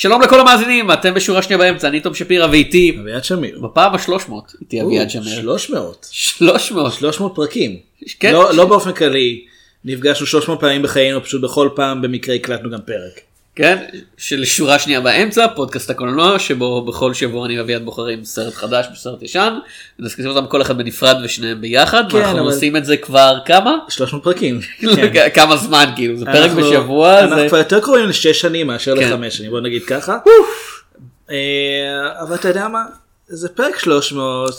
שלום לכל המאזינים, אתם בשורה שנייה באמצע, אני תום שפירא ואיתי אביעד שמיר. בפעם ה-300 איתי אביעד שמיר. 300. 300. 300 פרקים. כן. לא, לא באופן כללי. נפגשנו 300 פעמים בחיינו, פשוט בכל פעם במקרה הקלטנו גם פרק. כן, של שורה שנייה באמצע, פודקאסט הקולנוע, שבו בכל שבוע אני ואביעד בוחרים סרט חדש וסרט ישן, ונזכיר אותם כל אחד בנפרד ושניהם ביחד, כן, ואנחנו אבל- עושים את זה כבר כמה? 300 פרקים. כן. כמה זמן כאילו, זה פרק אנחנו- בשבוע, אנחנו זה... כבר יותר קרובים לשש שנים מאשר כן. לחמש שנים, בוא נגיד ככה. אה, אבל אתה יודע מה? זה פרק 300.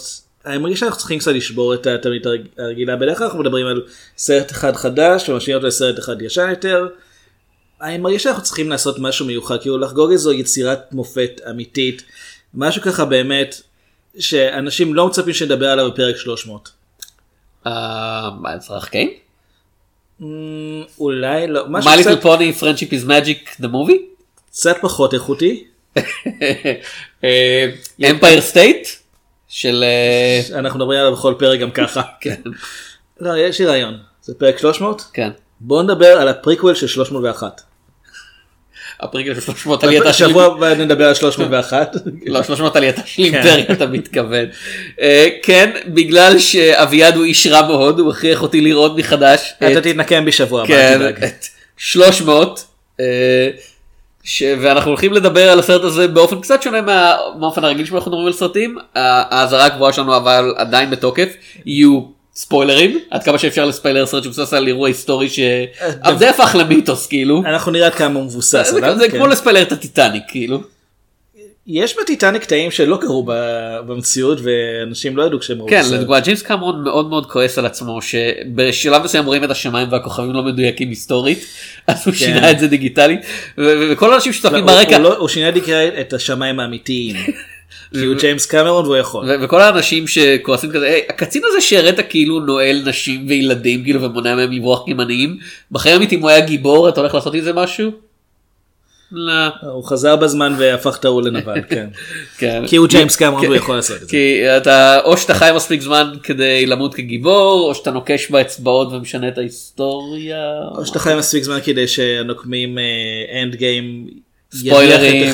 אני מרגיש שאנחנו צריכים קצת לשבור את הרג- הרגילה. בדרך כלל אנחנו מדברים על סרט אחד חדש ומשאירים אותו לסרט אחד ישן יותר. אני מרגיש שאנחנו צריכים לעשות משהו מיוחד, כאילו לחגוג איזו יצירת מופת אמיתית. משהו ככה באמת, שאנשים לא מצפים שנדבר עליו בפרק 300. אה, מה, אזרח קיין? אמ, אולי לא, My Little Pony Friendship is Magic the movie? קצת פחות איכותי. Empire State? של... אה, אנחנו מדברים עליו בכל פרק גם ככה. כן, לא, יש לי רעיון. זה פרק 300? כן. בואו נדבר על הפריקוול של 301. הפרק של 300 עלייתה של... שבוע הבא נדבר על 301. לא 300 עלייתה של כן. אימפריה אתה מתכוון. אה, כן, בגלל שאביעד הוא איש רע מאוד, הוא הכריח אותי לראות מחדש. את- אתה תתנקם בשבוע הבא, כן, תדאג. את 300. אה, ש... ואנחנו הולכים לדבר על הסרט הזה באופן קצת שונה מה... מהאופן הרגיל שבו אנחנו מדברים על סרטים. האזהרה הקבועה שלנו אבל עדיין בתוקף. יהיו ספוילרים עד כמה שאפשר לספיילר סרט שמבוסס על אירוע היסטורי אה, שזה הפך למיתוס כאילו. אנחנו נראה עד כמה הוא מבוסס זה. זה כן. כמו לספיילר את הטיטניק כאילו. יש בטיטניק קטעים שלא קרו במציאות ואנשים לא ידעו כשהם ראו כן. לדוגמה ג'יימס קמרון מאוד מאוד כועס על עצמו שבשלב מסוים רואים את השמיים והכוכבים לא מדויקים היסטורית אז הוא שינה את זה דיגיטלית ו- וכל האנשים לא, שצופים הוא- ברקע הוא לא- הוא שינה את השמיים האמיתיים. כי הוא ג'יימס קמרון והוא יכול. וכל האנשים שכועסים כזה "היי, הקצין הזה שהראית כאילו נועל נשים וילדים כאילו ומונע מהם לברוח כמנהים בחיים האמיתיים הוא היה גיבור אתה הולך לעשות עם זה משהו? לא. הוא חזר בזמן והפך את ההוא לנבל, כן. כן. כי הוא ג'יימס קמרון. והוא יכול לעשות את זה. כי אתה או שאתה חי מספיק זמן כדי למות כגיבור או שאתה נוקש באצבעות ומשנה את ההיסטוריה. או שאתה חי מספיק זמן כדי שהנוקמים אנד גיים ספוילרים,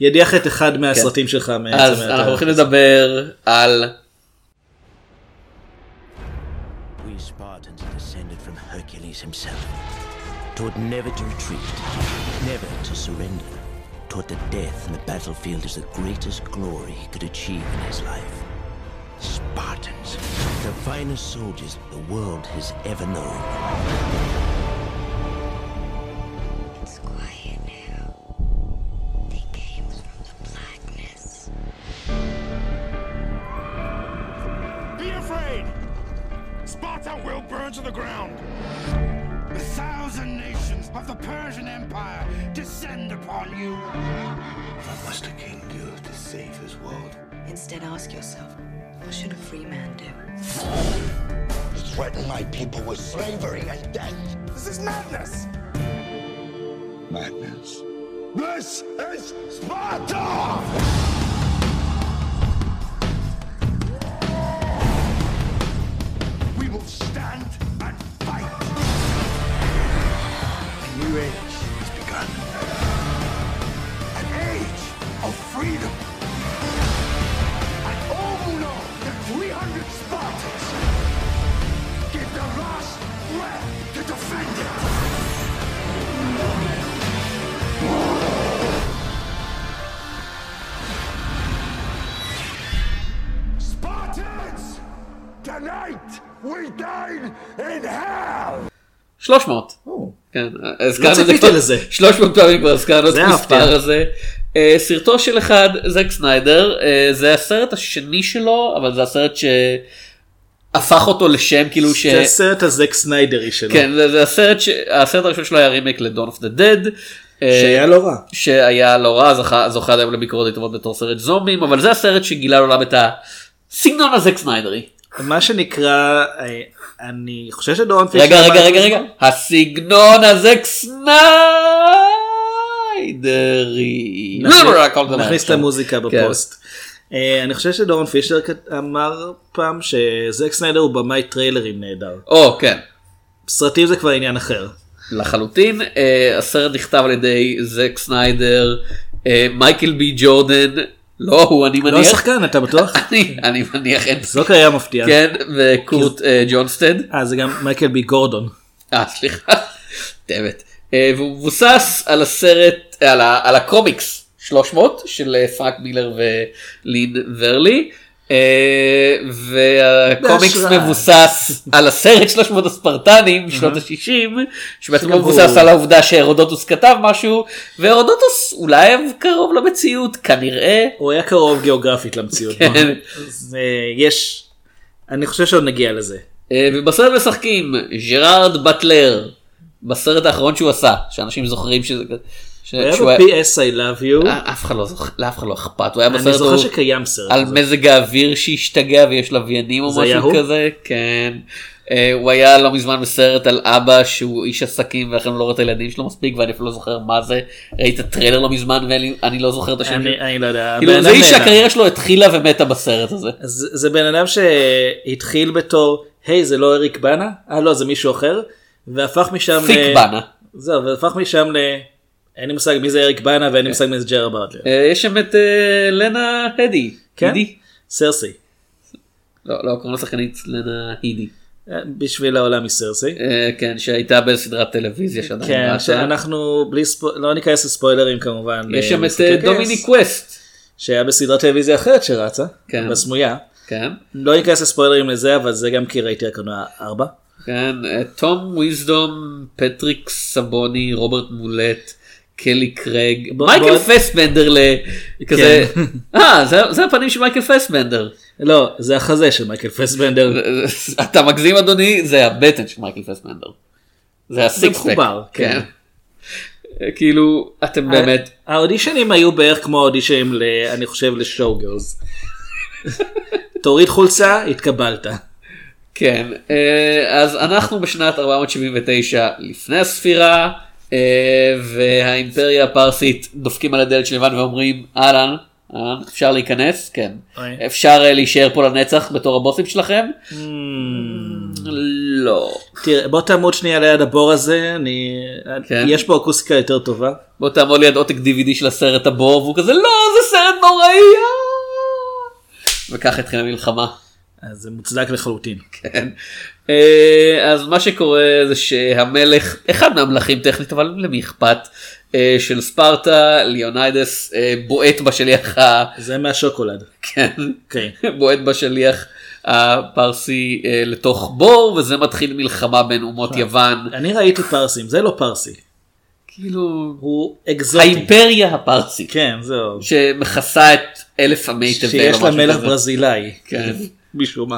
ידיח את אחד ספוילרים. מה- ידיח את אחד מהסרטים שלך. מעצם אז היותר. אנחנו הולכים לדבר על We Spartans are descended from Hercules himself. Taught never to retreat, never to surrender. Taught that death in the battlefield is the greatest glory he could achieve in his life. Spartans, the finest soldiers the world has ever known. Sparta will burn to the ground! The thousand nations of the Persian Empire descend upon you! What must a king do to save his world? Instead, ask yourself, what should a free man do? Threaten my people with slavery and death. This is madness! Madness. This is Sparta! Stand and fight! A new age has begun. An age of freedom. And all who know that 300 Spartans give their last breath to defend it. Spartans! Tonight we dine in hell! 300. או, כן, הזכרנו את זה ציפיתי כבר לזה. 300 פעמים כבר הזכרנו את המספר. הזה. אה, סרטו של אחד זק סניידר אה, זה הסרט השני שלו אבל זה הסרט שהפך אותו לשם כאילו ש... זה הסרט הזק סניידרי שלו. כן זה, זה הסרט ש... הסרט הראשון שלו היה remake ל Dawn of the Dead. שהיה לא רע. שהיה לא רע זוכה היום לביקורות די טובות בתור סרט זומבים אבל זה הסרט שגילה לעולם את הסגנון הזק סניידרי. מה שנקרא, אה, אני חושב שדורון פישר... רגע רגע רגע רגע הסגנון הזק סניידרי. נכניס- לא, לא, את. המוזיקה כן. בפוסט. אני חושב שדורון פישר אמר פעם שזק סניידר הוא במאי טריילרים נהדר. או כן. סרטים זה כבר עניין אחר. לחלוטין. אה, הסרט נכתב על ידי זק סניידר, אה, מייקל בי ג'ורדן, לא הוא אני לא מניח. השחקן, אתה בטוח? אני, אני מניח אין. זאת היה מפתיע. כן, וקורט אה, ג'ונסטד. אה, זה גם מייקל בי גורדון. אה, סליחה. דמת. אה, והוא מבוסס על הסרט, על, ה, על הקומיקס 300 של אה, פרנק מילר ולין ורלי. אה, והקומיקס בהשראה. מבוסס על הסרט 300 הספרטנים משנות ה-60 שבעצם שגם לא מבוסס על העובדה שהרודוטוס כתב משהו והרודוטוס אולי קרוב למציאות כנראה הוא היה קרוב גיאוגרפית למציאות. כן. אז אה, יש, אני חושב שעוד נגיע לזה. אה, ובסרט משחקים ג'רארד באטלר בסרט האחרון שהוא עשה שאנשים זוכרים שזה היה ב-PS I love you. אה, אף אחד לא זוכר לאף אחד לא אכפת הוא היה אני בסרט זוכר ההוא שקיים סרט. על. מזג האוויר שהשתגע ויש לוויינים או משהו? כזה כן. אה, הוא היה לא מזמן בסרט על אבא שהוא איש עסקים ולכן הוא לא רואה את הילדים שלו מספיק ואני אפילו לא זוכר מה זה ראיתי את הטריילר לא מזמן ואני לא זוכר את השם אני. אני לא יודע. כאילו זה איש. שהקריירה שלו התחילה ומתה בסרט הזה. זה בן אדם שהתחיל בתור היי זה לא אריק בנה אה לא זה מישהו אחר והפך משם פיק ל- בנה. זהו והפך משם ל... אין לי מושג מי זה אריק בנה ואין לי מושג מי זה ג'ר באטלר. אה, יש שם את אה, לנה הדי. כן? סרסי. לא, לא, קוראים לשחקנית לנה הידי. אה, בשביל העולם מסרסי. אה, כן, שהייתה בסדרת טלוויזיה שעדיין כן. שאנחנו בלי ספו... לא ניכנס לספוילרים כמובן. יש שם את למשחקי אה, כס, דומיניק ווסט. שהיה בסדרת טלוויזיה אחרת שרצה. כן. בסמויה. כן, לא ניכנס לספוילרים לזה אבל זה גם כי ראיתי רק עונה 4. כן, תום ויזדום, פטריק סבונגי, רוברט מולט, קלי קרג, מייקל פסבנדר. כזה, אה, זה- זה הפנים של מייקל פסבנדר. לא זה החזה של מייקל פסבנדר. אתה מגזים אדוני, זה הבטן של מייקל פסבנדר. זה ה six pack. מחובר, כן. אה, כאילו, אתם באמת, האודישנים היו בערך כמו האודישנים. אני חושב לשואו גרס. תוריד חולצה התקבלת. כן, אה, אז אנחנו בשנת 479 לפני הספירה, והאימפריה הפרסית דופקים על הדלת של יוון ואומרים אהלן, אהלן, אפשר להיכנס? כן. אפשר אה, להישאר פה לנצח בתור הבוסים שלכם? Hmm. לא. תראה בוא תעמוד שנייה ליד הבור הזה אני כן. יש פה אקוסטיקה יותר טובה. בוא תעמוד ליד עותק DVD של הסרט הבור והוא כזה לא זה סרט נוראי. אה!" וכך התחילה המלחמה. אז זה מוצדק לחלוטין. כן. אה, אז מה שקורה זה שהמלך, אחד מהמלכים טכנית, אבל למי אכפת, אה, של ספרטה, ליאוניידס, אה, בועט בשליח, ה... זה מהשוקולד. כן, אוקיי. בועט בשליח הפרסי לתוך בור, וזה מתחיל מלחמה בין אומות יוון. אני ראיתי פרסים זה לא פרסי. כאילו, הוא אקזוטי. האימפריה הפרסית, כן זהו. שמכסה את אלף עמי תבל. שיש לה מלך. ברזילאי. כן. משום מה.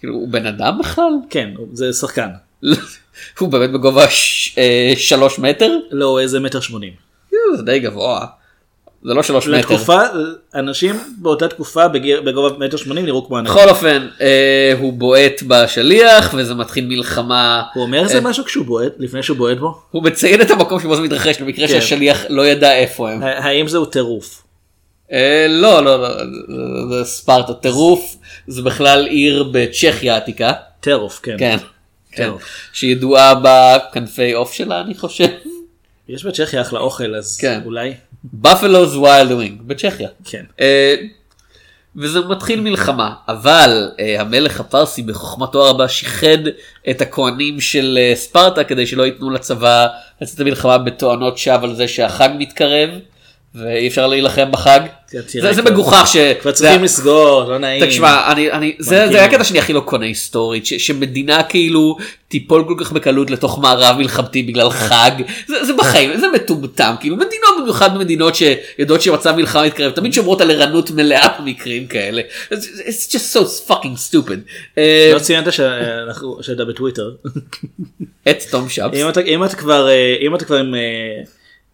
כאילו, הוא בן אדם בכלל? כן זה שחקן. הוא באמת בגובה ש- אה, שלוש מטר? לא איזה מטר שמונים. זה די גבוה. זה לא שלוש מטר. לתקופה אנשים באותה תקופה בגיר- בגובה מטר שמונים נראו כמו אנשים. בכל אופן, אה, הוא בועט בשליח וזה מתחיל מלחמה. הוא אומר אה, איזה משהו כשהוא בועט לפני שהוא בועט בו? הוא מציין את המקום שבו זה מתרחש במקרה כן. שהשליח לא ידע איפה הם. האם זהו טירוף? אה, לא, לא, לא, זה ספרטה טירוף, זה בכלל עיר בצ'כיה העתיקה. טירוף כן. כן. כן. טוב. שידועה בכנפי עוף שלה אני חושב. יש בצ'כיה אחלה אוכל אז כן. אולי. בפלו's wild wing בצ'כיה. כן. אה, וזה מתחיל מלחמה אבל אה, המלך הפרסי בחוכמתו הרבה שיחד את הכהנים של אה, ספרטה כדי שלא ייתנו לצבא לצאת למלחמה בתואנות שווא על זה שהחג מתקרב ואי אפשר להילחם בחג. זה, זה מגוחך ש... כבר צריכים לסגור לא נעים. תשמע, אני, אני, זה. זה היה הקטע שאני הכי לא קונה היסטורית, ש, שמדינה כאילו תיפול כל כך בקלות לתוך מערב מלחמתי בגלל חג, זה, זה בחיים, זה מטומטם, כאילו מדינות במיוחד במדינות שיודעות שמצב מלחמה מתקרב, תמיד שומרות על ערנות מלאה במקרים כאלה, It's, just so fucking stupid. אה, לא ציינת שאנחנו- שאתה בטוויטר. את תום שבס, אם אתה- אם אתה כבר אה, אם אתה כבר עם אה,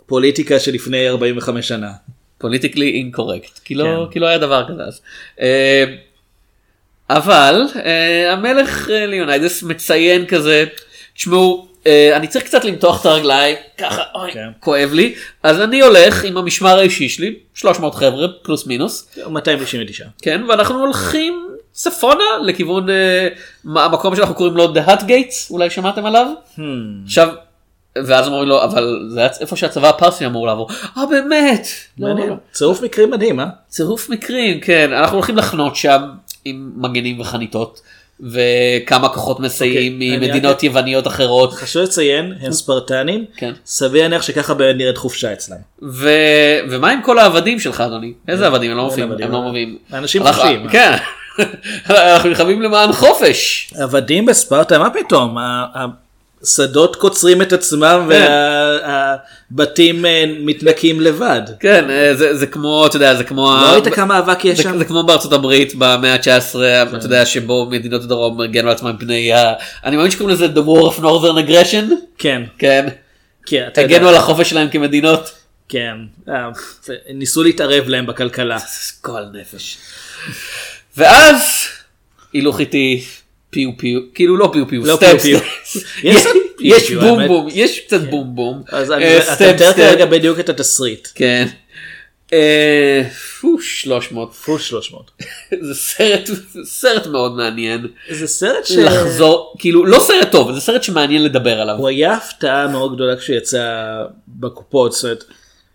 פוליטיקה שלפני 45 שנה. פוליטיקלי אינקורקט, כי לא, כן. כי לא היה דבר כזה אז. אה, אבל אה, המלך אה, ליאוניידס מציין כזה, תשמעו, אני צריך קצת למתוח את הרגליים, ככה, אוי, כן. כואב לי, אז אני הולך עם המשמר האישי שלי, 300 חבר'ה פלוס מינוס, 299. כן, ואנחנו הולכים צפונה לכיוון המקום שאנחנו קוראים לו The Hut Gates, אולי שמעתם עליו? Hmm. עכשיו, ואז אומרים לו אבל זה היה איפה שהצבא הפרסי אמור לעבור. אה באמת. לא, מעניין. לא. צירוף מקרים מדהים, אה? צירוף מקרים כן אנחנו הולכים לחנות שם עם מגנים וחניתות וכמה כוחות מסייעים אוקיי, ממדינות יווניות אחרות חשוב לציין, הם ספרטנים, כן. סביר להניח שככה נראית חופשה אצלם. ו... ומה עם כל העבדים שלך אדוני איזה עבדים הם לא מופיעים. הם לא מביאים. אנשים אנחנו- חופשיים. כן. אנחנו נלחמים למען חופש. עבדים בספרטה, מה פתאום? השדות קוצרים את עצמם כן. והבתים מתנקים לבד. כן אה, זה, זה כמו אתה יודע זה כמו לא ראית כמה אבק יש זה, שם? זה כמו בארצות הברית במאה ה-19 כן. אתה יודע שבו מדינות הדרום הגנו על עצמם מפני ה... אני מאמין שקוראים לזה the war of northern aggression כן, כן כן, אתה. הגנו על החופש שלהם כמדינות. כן, אה, ניסו להתערב להם בכלכלה. גועל נפש. ואז הילוך איתי פיו פיו כאילו לא פיו פיו לא סטפ פיו. יש פיו, בום. בום יש קצת בום בום. אז אה, אתה מתאר. כרגע בדיוק את התסריט. כן. אה, פו, 300 פוש 300. זה סרט סרט מאוד מעניין זה סרט ש... לחזור כאילו לא סרט טוב זה סרט שמעניין לדבר עליו. הוא היה הפתעה מאוד גדולה כשהוא יצא בקופות, זאת אומרת,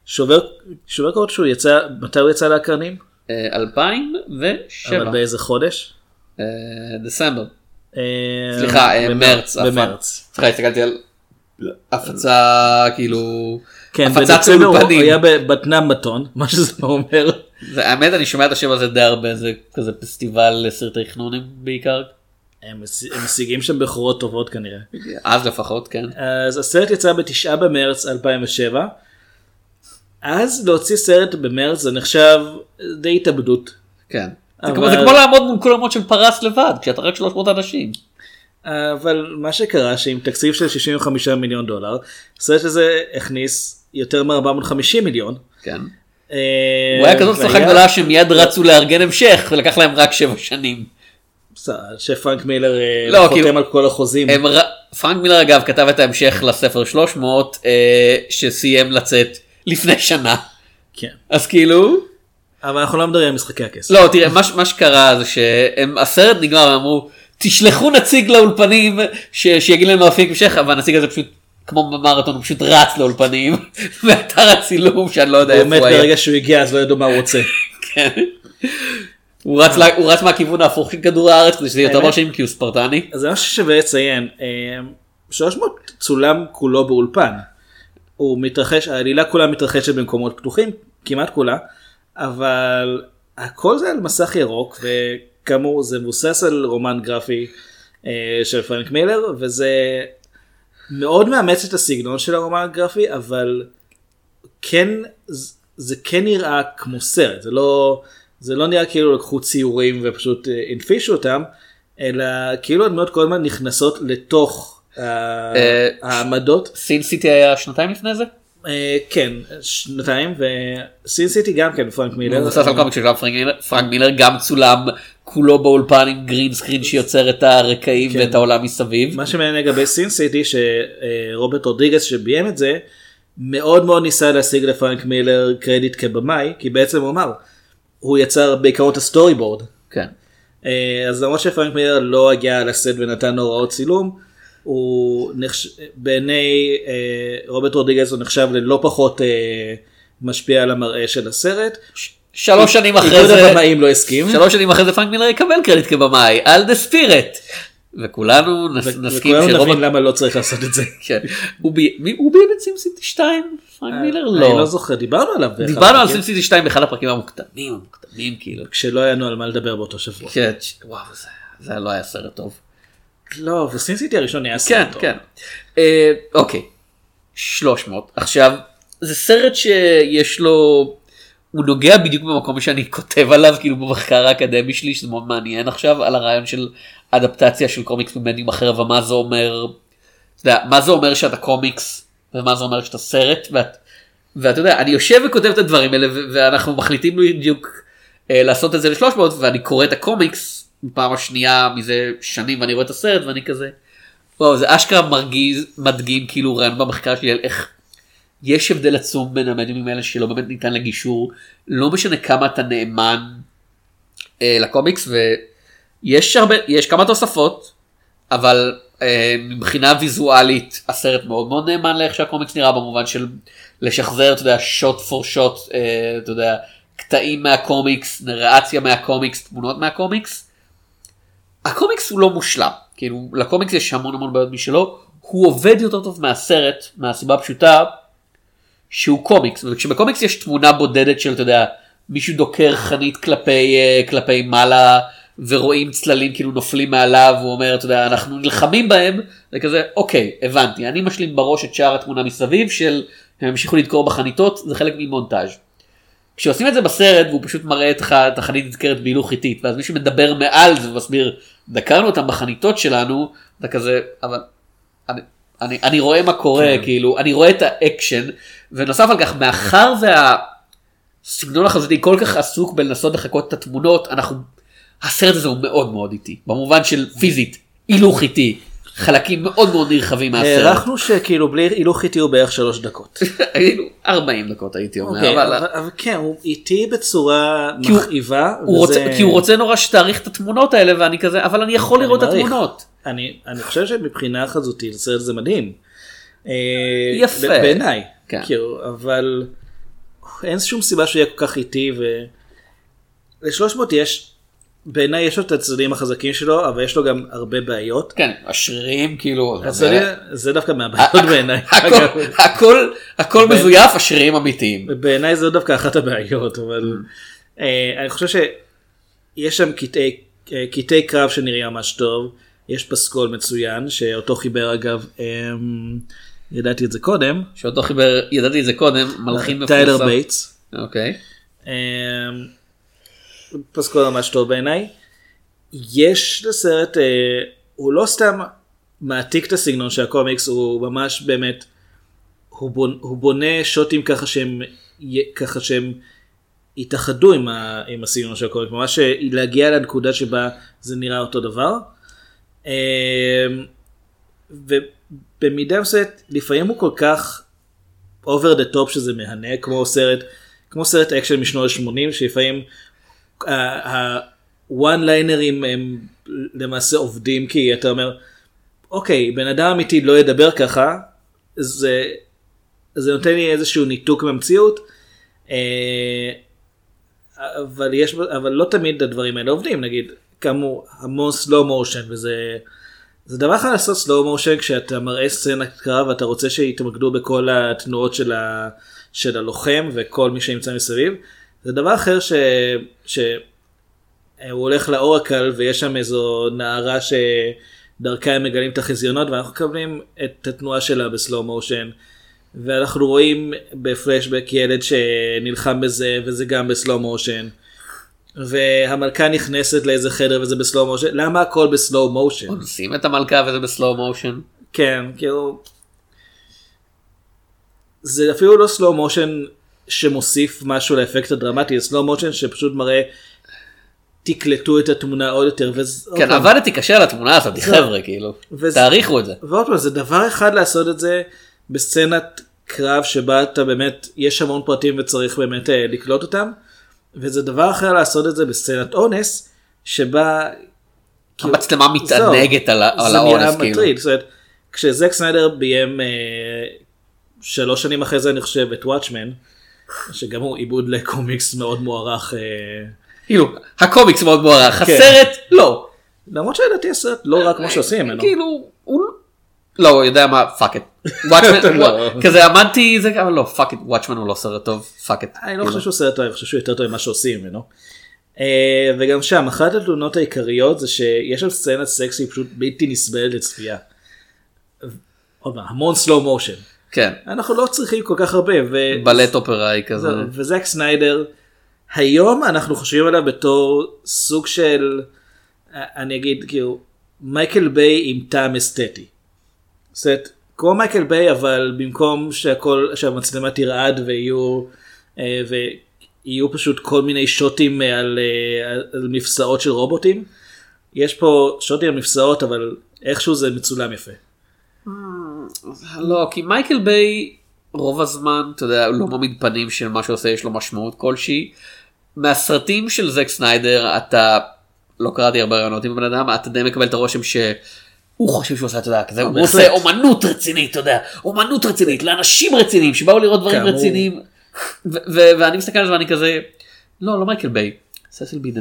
שובר שובר קופות שהוא יצא, מתי הוא יצא לאקרנים? אה, 2007 אבל באיזה חודש? אה, דצמבר אה, סליחה אה, מרץ במרץ. סליחה הסתכלתי על הפצה כאילו כן, בדצמבר הוא. היה בבטנם בטון, מה שזה אומר. האמת אני שומע את השם הזה די הרבה זה כזה פסטיבל לסרטי חנונים בעיקר הם משיגים שם בכורות טובות כנראה. אז לפחות כן אז הסרט יצא בתשעה במרץ 2007. אז להוציא סרט במרץ זה נחשב די התאבדות. כן. זה אבל- זה כמו לעמוד מול קולמות של פרס לבד כשאתה רק 300 אנשים. אבל מה שקרה שעם תקציב של 65 מיליון דולר, הסרט הזה הכניס יותר מ-450 מיליון. כן. אה, הוא היה כזאת הצלחה גדולה שמיד רצו לארגן המשך ולקח להם רק שבע שנים. בסדר, שפרנק מילר אה, לא, חותם כאילו- על כל החוזים. הם. פרנק מילר אגב כתב את ההמשך לספר 300 אה, שסיים לצאת לפני שנה כן. אז כאילו אבל אנחנו לא מדברים על משחקי הכסף. לא תראה מה, מה שקרה זה שהסרט נגמר הם אמרו תשלחו נציג לאולפנים ש... שיגיד לנו להפיק המשך אבל הנציג הזה פשוט כמו במרתון הוא פשוט רץ לאולפנים באתר הצילום שאני לא יודע איפה הוא היה. ברגע שהוא הגיע אז לא ידעו מה הוא רוצה. כן. הוא רץ, לה- הוא רץ מהכיוון ההפוך של כדור הארץ כדי שזה יהיה יותר? מרשים כי הוא ספרטני. זה משהו ששווה לציין. אה, 300 צולם כולו באולפן. הוא מתרחש, העלילה כולה מתרחשת במקומות פתוחים, כמעט כולה, אבל הכל זה על מסך ירוק, וכאמור זה מבוסס על רומן גרפי אה, של פרנק מילר, וזה מאוד מאמץ את הסגנון של הרומן הגרפי, אבל כן, זה כן נראה כמו סרט, זה לא, זה לא נראה כאילו לקחו ציורים ופשוט אה, הנפישו אותם, אלא כאילו הדמויות כל הזמן נכנסות לתוך אה, העמדות. סין סיטי היה שנתיים לפני זה? אה, כן, שנתיים, וסין סיטי גם כן, פרנק מילר. הוא מבוסס על קומיק של פרנק מילר, פרנק מילר גם צולם כולו באולפן עם green screen שיוצר את הרקעים כן. ואת העולם מסביב. מה שמעניין לגבי Sin City שרוברט רודריגס שביים את זה מאוד מאוד ניסה להשיג לפרנק מילר קרדיט כבמאי כי בעצם הוא אמר הוא יצר בעיקרון את ה storyboard כן. אה, אז למרות שפרנק מילר לא הגיע לסט ונתן הוראות צילום הוא נחש... בעיני אה, רוברט רודריגס הוא נחשב ללא פחות אה, משפיע על המראה של הסרט. שלוש שנים אחרי איגוד זה, הבמאים לא הסכים. שלוש שנים אחרי זה פרנק מילר יקבל קרדיט כבמאי על The Spirit. וכולנו נסכים וכולנו שרובוט... נבין למה לא צריך לעשות את זה. כן. הוא ביים את Sin City 2? פרנק מילר אני לא. לא זוכר דיברנו עליו. דיברנו על Sin City 2 באחד הפרקים המוקדמים המוקדמים כאילו. כשלא היה לנו על מה לדבר באותו שבוע. כן, וואו זה- זה לא היה סרט טוב. לא, ו Sin City הראשון היה כן סרט טוב. כן. אה, אוקיי. 300 עכשיו זה סרט שיש לו הוא נוגע בדיוק במקום שאני כותב עליו כאילו במחקר האקדמי שלי שזה מאוד מעניין עכשיו על הרעיון של אדפטציה של קומיקס ממדיום אחר ומה זה אומר. אתה יודע, מה זה אומר שאתה קומיקס ומה זה אומר שאתה סרט ואת, ואתה יודע אני יושב וכותב את הדברים האלה ואנחנו מחליטים בדיוק אה, לעשות את זה ל-300 ואני קורא את הקומיקס בפעם השנייה מזה שנים ואני רואה את הסרט ואני כזה. וואו זה אשכרה מרגיז מדגים כאילו רעיון במחקר שלי על איך יש הבדל עצום בין המדיומים האלה שלא באמת ניתן לגישור לא משנה כמה אתה נאמן אה, לקומיקס ויש הרבה יש כמה תוספות אבל אה, מבחינה ויזואלית הסרט מאוד מאוד נאמן לאיך שהקומיקס נראה במובן של לשחזר אתה יודע שוט פור שוט אתה יודע קטעים מהקומיקס נראציה מהקומיקס תמונות מהקומיקס. הקומיקס הוא לא מושלם. כאילו לקומיקס יש המון המון בעיות משלו. הוא עובד יותר טוב מהסרט מהסיבה הפשוטה שהוא קומיקס. וכשבקומיקס יש תמונה בודדת של אתה יודע מישהו דוקר חנית כלפי אה, כלפי מעלה ורואים צללים כאילו נופלים מעליו הוא אומר אתה יודע אנחנו נלחמים בהם זה כזה אוקיי הבנתי אני משלים בראש את שאר התמונה מסביב של הם המשיכו לדקור בחניתות זה חלק ממונטאז'. כשעושים את זה בסרט והוא פשוט מראה לך את החנית נזכרת בהילוך חיטית ואז מישהו מדבר מעל זה ומסביר דקרנו אותם בחניתות שלנו אתה כזה אבל אני, אני, אני רואה מה קורה כן. כאילו אני רואה את האקשן ונוסף על כך מאחר והסגנון החזותי כל כך עסוק בלנסות לחקות את התמונות אנחנו הסרט הזה הוא מאוד מאוד איטי במובן של פיזית הילוך איטי חלקים מאוד מאוד נרחבים מהסרט. הערכנו שכאילו בלי הילוך איטי הוא בערך שלוש דקות. היינו 40 דקות הייתי אומר. אוקיי, אבל... אבל כן הוא איטי בצורה מכאיבה. כי הוא רוצה נורא שתאריך את התמונות האלה ואני כזה אבל אני יכול לראות את. התמונות. אני אני חושב שמבחינה חזותית הסרט הזה מדהים. אה, יפה. בעיניי. כן. כאילו, אבל אין שום סיבה שהוא יהיה כל כך איטי ול-300 יש בעיניי יש לו את הצדדים החזקים שלו אבל יש לו גם הרבה בעיות. כן השרירים כאילו זה- זה- זה דווקא מהבעיות בעיניי. הכל-. הכל הכל מזויף השרירים אמיתיים. בעיניי זו דווקא אחת הבעיות אבל אה, אני חושב שיש שם קטעי אה, קטעי קרב שנראים ממש טוב יש פסקול מצוין שאותו חיבר אגב אה, ידעתי את זה קודם שאותו חיבר ידעתי את זה קודם מלחין מפורסם. טיילר בייטס אוקיי. פסקול ממש טוב בעיניי יש לסרט אה, הוא לא סתם מעתיק את הסגנון של הקומיקס הוא ממש באמת הוא בונה, הוא בונה שוטים ככה שהם ככה שהם התאחדו עם, ה, עם הסגנון של הקומיקס ממש אה, להגיע לנקודה שבה זה נראה אותו דבר. אה, ובמידה מסוימת לפעמים הוא כל כך over the top שזה מהנה כמו סרט כמו סרט אקשן משנות ה-80 שלפעמים ה one-liner ים הם למעשה עובדים כי אתה אומר אוקיי בן אדם אמיתי לא ידבר ככה זה זה נותן לי איזשהו ניתוק מהמציאות אה, אבל יש אבל לא תמיד הדברים האלה עובדים נגיד כאמור המון סלואו מושן וזה זה דבר אחד לעשות סלואו מושן כשאתה מראה סצנת קרב ואתה רוצה שיתמקדו בכל התנועות של, ה, של הלוחם וכל מי שנמצא מסביב. זה דבר אחר ש... ש... הוא הולך לאורקל ויש שם איזו נערה שדרכה הם מגלים את החזיונות ואנחנו מקבלים את התנועה שלה בסלואו מושן. ואנחנו רואים בפלשבק ילד שנלחם בזה וזה גם בסלואו מושן. והמלכה נכנסת לאיזה חדר וזה בסלואו מושן למה הכל בסלואו מושן אונסים את המלכה וזה בסלואו מושן. כן כאילו זה אפילו לא סלואו מושן שמוסיף משהו לאפקט הדרמטי סלואו מושן שפשוט מראה תקלטו את התמונה עוד יותר וזה כן עבדתי קשה על התמונה הזאת חבר'ה כאילו. וזה- תעריכו את זה. ועוד פעם זה דבר אחד לעשות את זה בסצנת קרב שבה אתה באמת יש המון פרטים וצריך באמת אה, לקלוט אותם וזה דבר אחר לעשות את זה בסצנת אונס שבה כאילו- המצלמה מתענגת על על האונס כאילו. מטריד. זאת אומרת, כשזק סניידר ביים אה, שלוש שנים אחרי זה אני חושב את וואטשמן, שגם הוא עיבוד לקומיקס מאוד מוערך, אה, כאילו הקומיקס מאוד מוערך כן. הסרט לא. למרות שלדעתי הסרט לא רע כמו שעושים ממנו. כאילו הוא לא הוא יודע מה פאק את. לא. כזה עמדתי זה אבל לא פאק את וואטשמן הוא לא סרט טוב פאק את. אני לא חושב שהוא סרט טוב, אני חושב שהוא יותר טוב ממה שעושים ממנו. אה, וגם שם אחת התלונות העיקריות זה שיש שם סצנת סקסי פשוט בלתי נסבלת לצפייה. עוד פעם, המון סלואו מושן. כן. אנחנו לא צריכים כל כך הרבה. ו- בלט אופראי כזה. וזק סניידר היום אנחנו חושבים עליו בתור סוג של אני אגיד כאילו מייקל ביי עם טעם אסתטי. זאת אומרת, כמו מייקל ביי אבל במקום שהכל שהמצלמה תרעד ויהיו אה, ויהיו פשוט כל מיני שוטים על, אה, על- על מפסעות של רובוטים יש פה שוטים על מפסעות אבל איכשהו זה מצולם יפה. לא כי מייקל ביי רוב הזמן אתה יודע הוא לא מעמיד פנים של מה שעושה יש לו משמעות כלשהי. מהסרטים של זק סניידר אתה לא קראתי הרבה ראיונות עם הבן אדם אתה די מקבל את הרושם שהוא הוא חושב שהוא עושה, אתה יודע, כזה, הוא. עושה אומנות רצינית, אתה יודע, אומנות רצינית, לאנשים רציניים שבאו לראות דברים. רציניים. ואני מסתכל על זה ואני כזה, לא, לא מייקל ביי, ססיל בי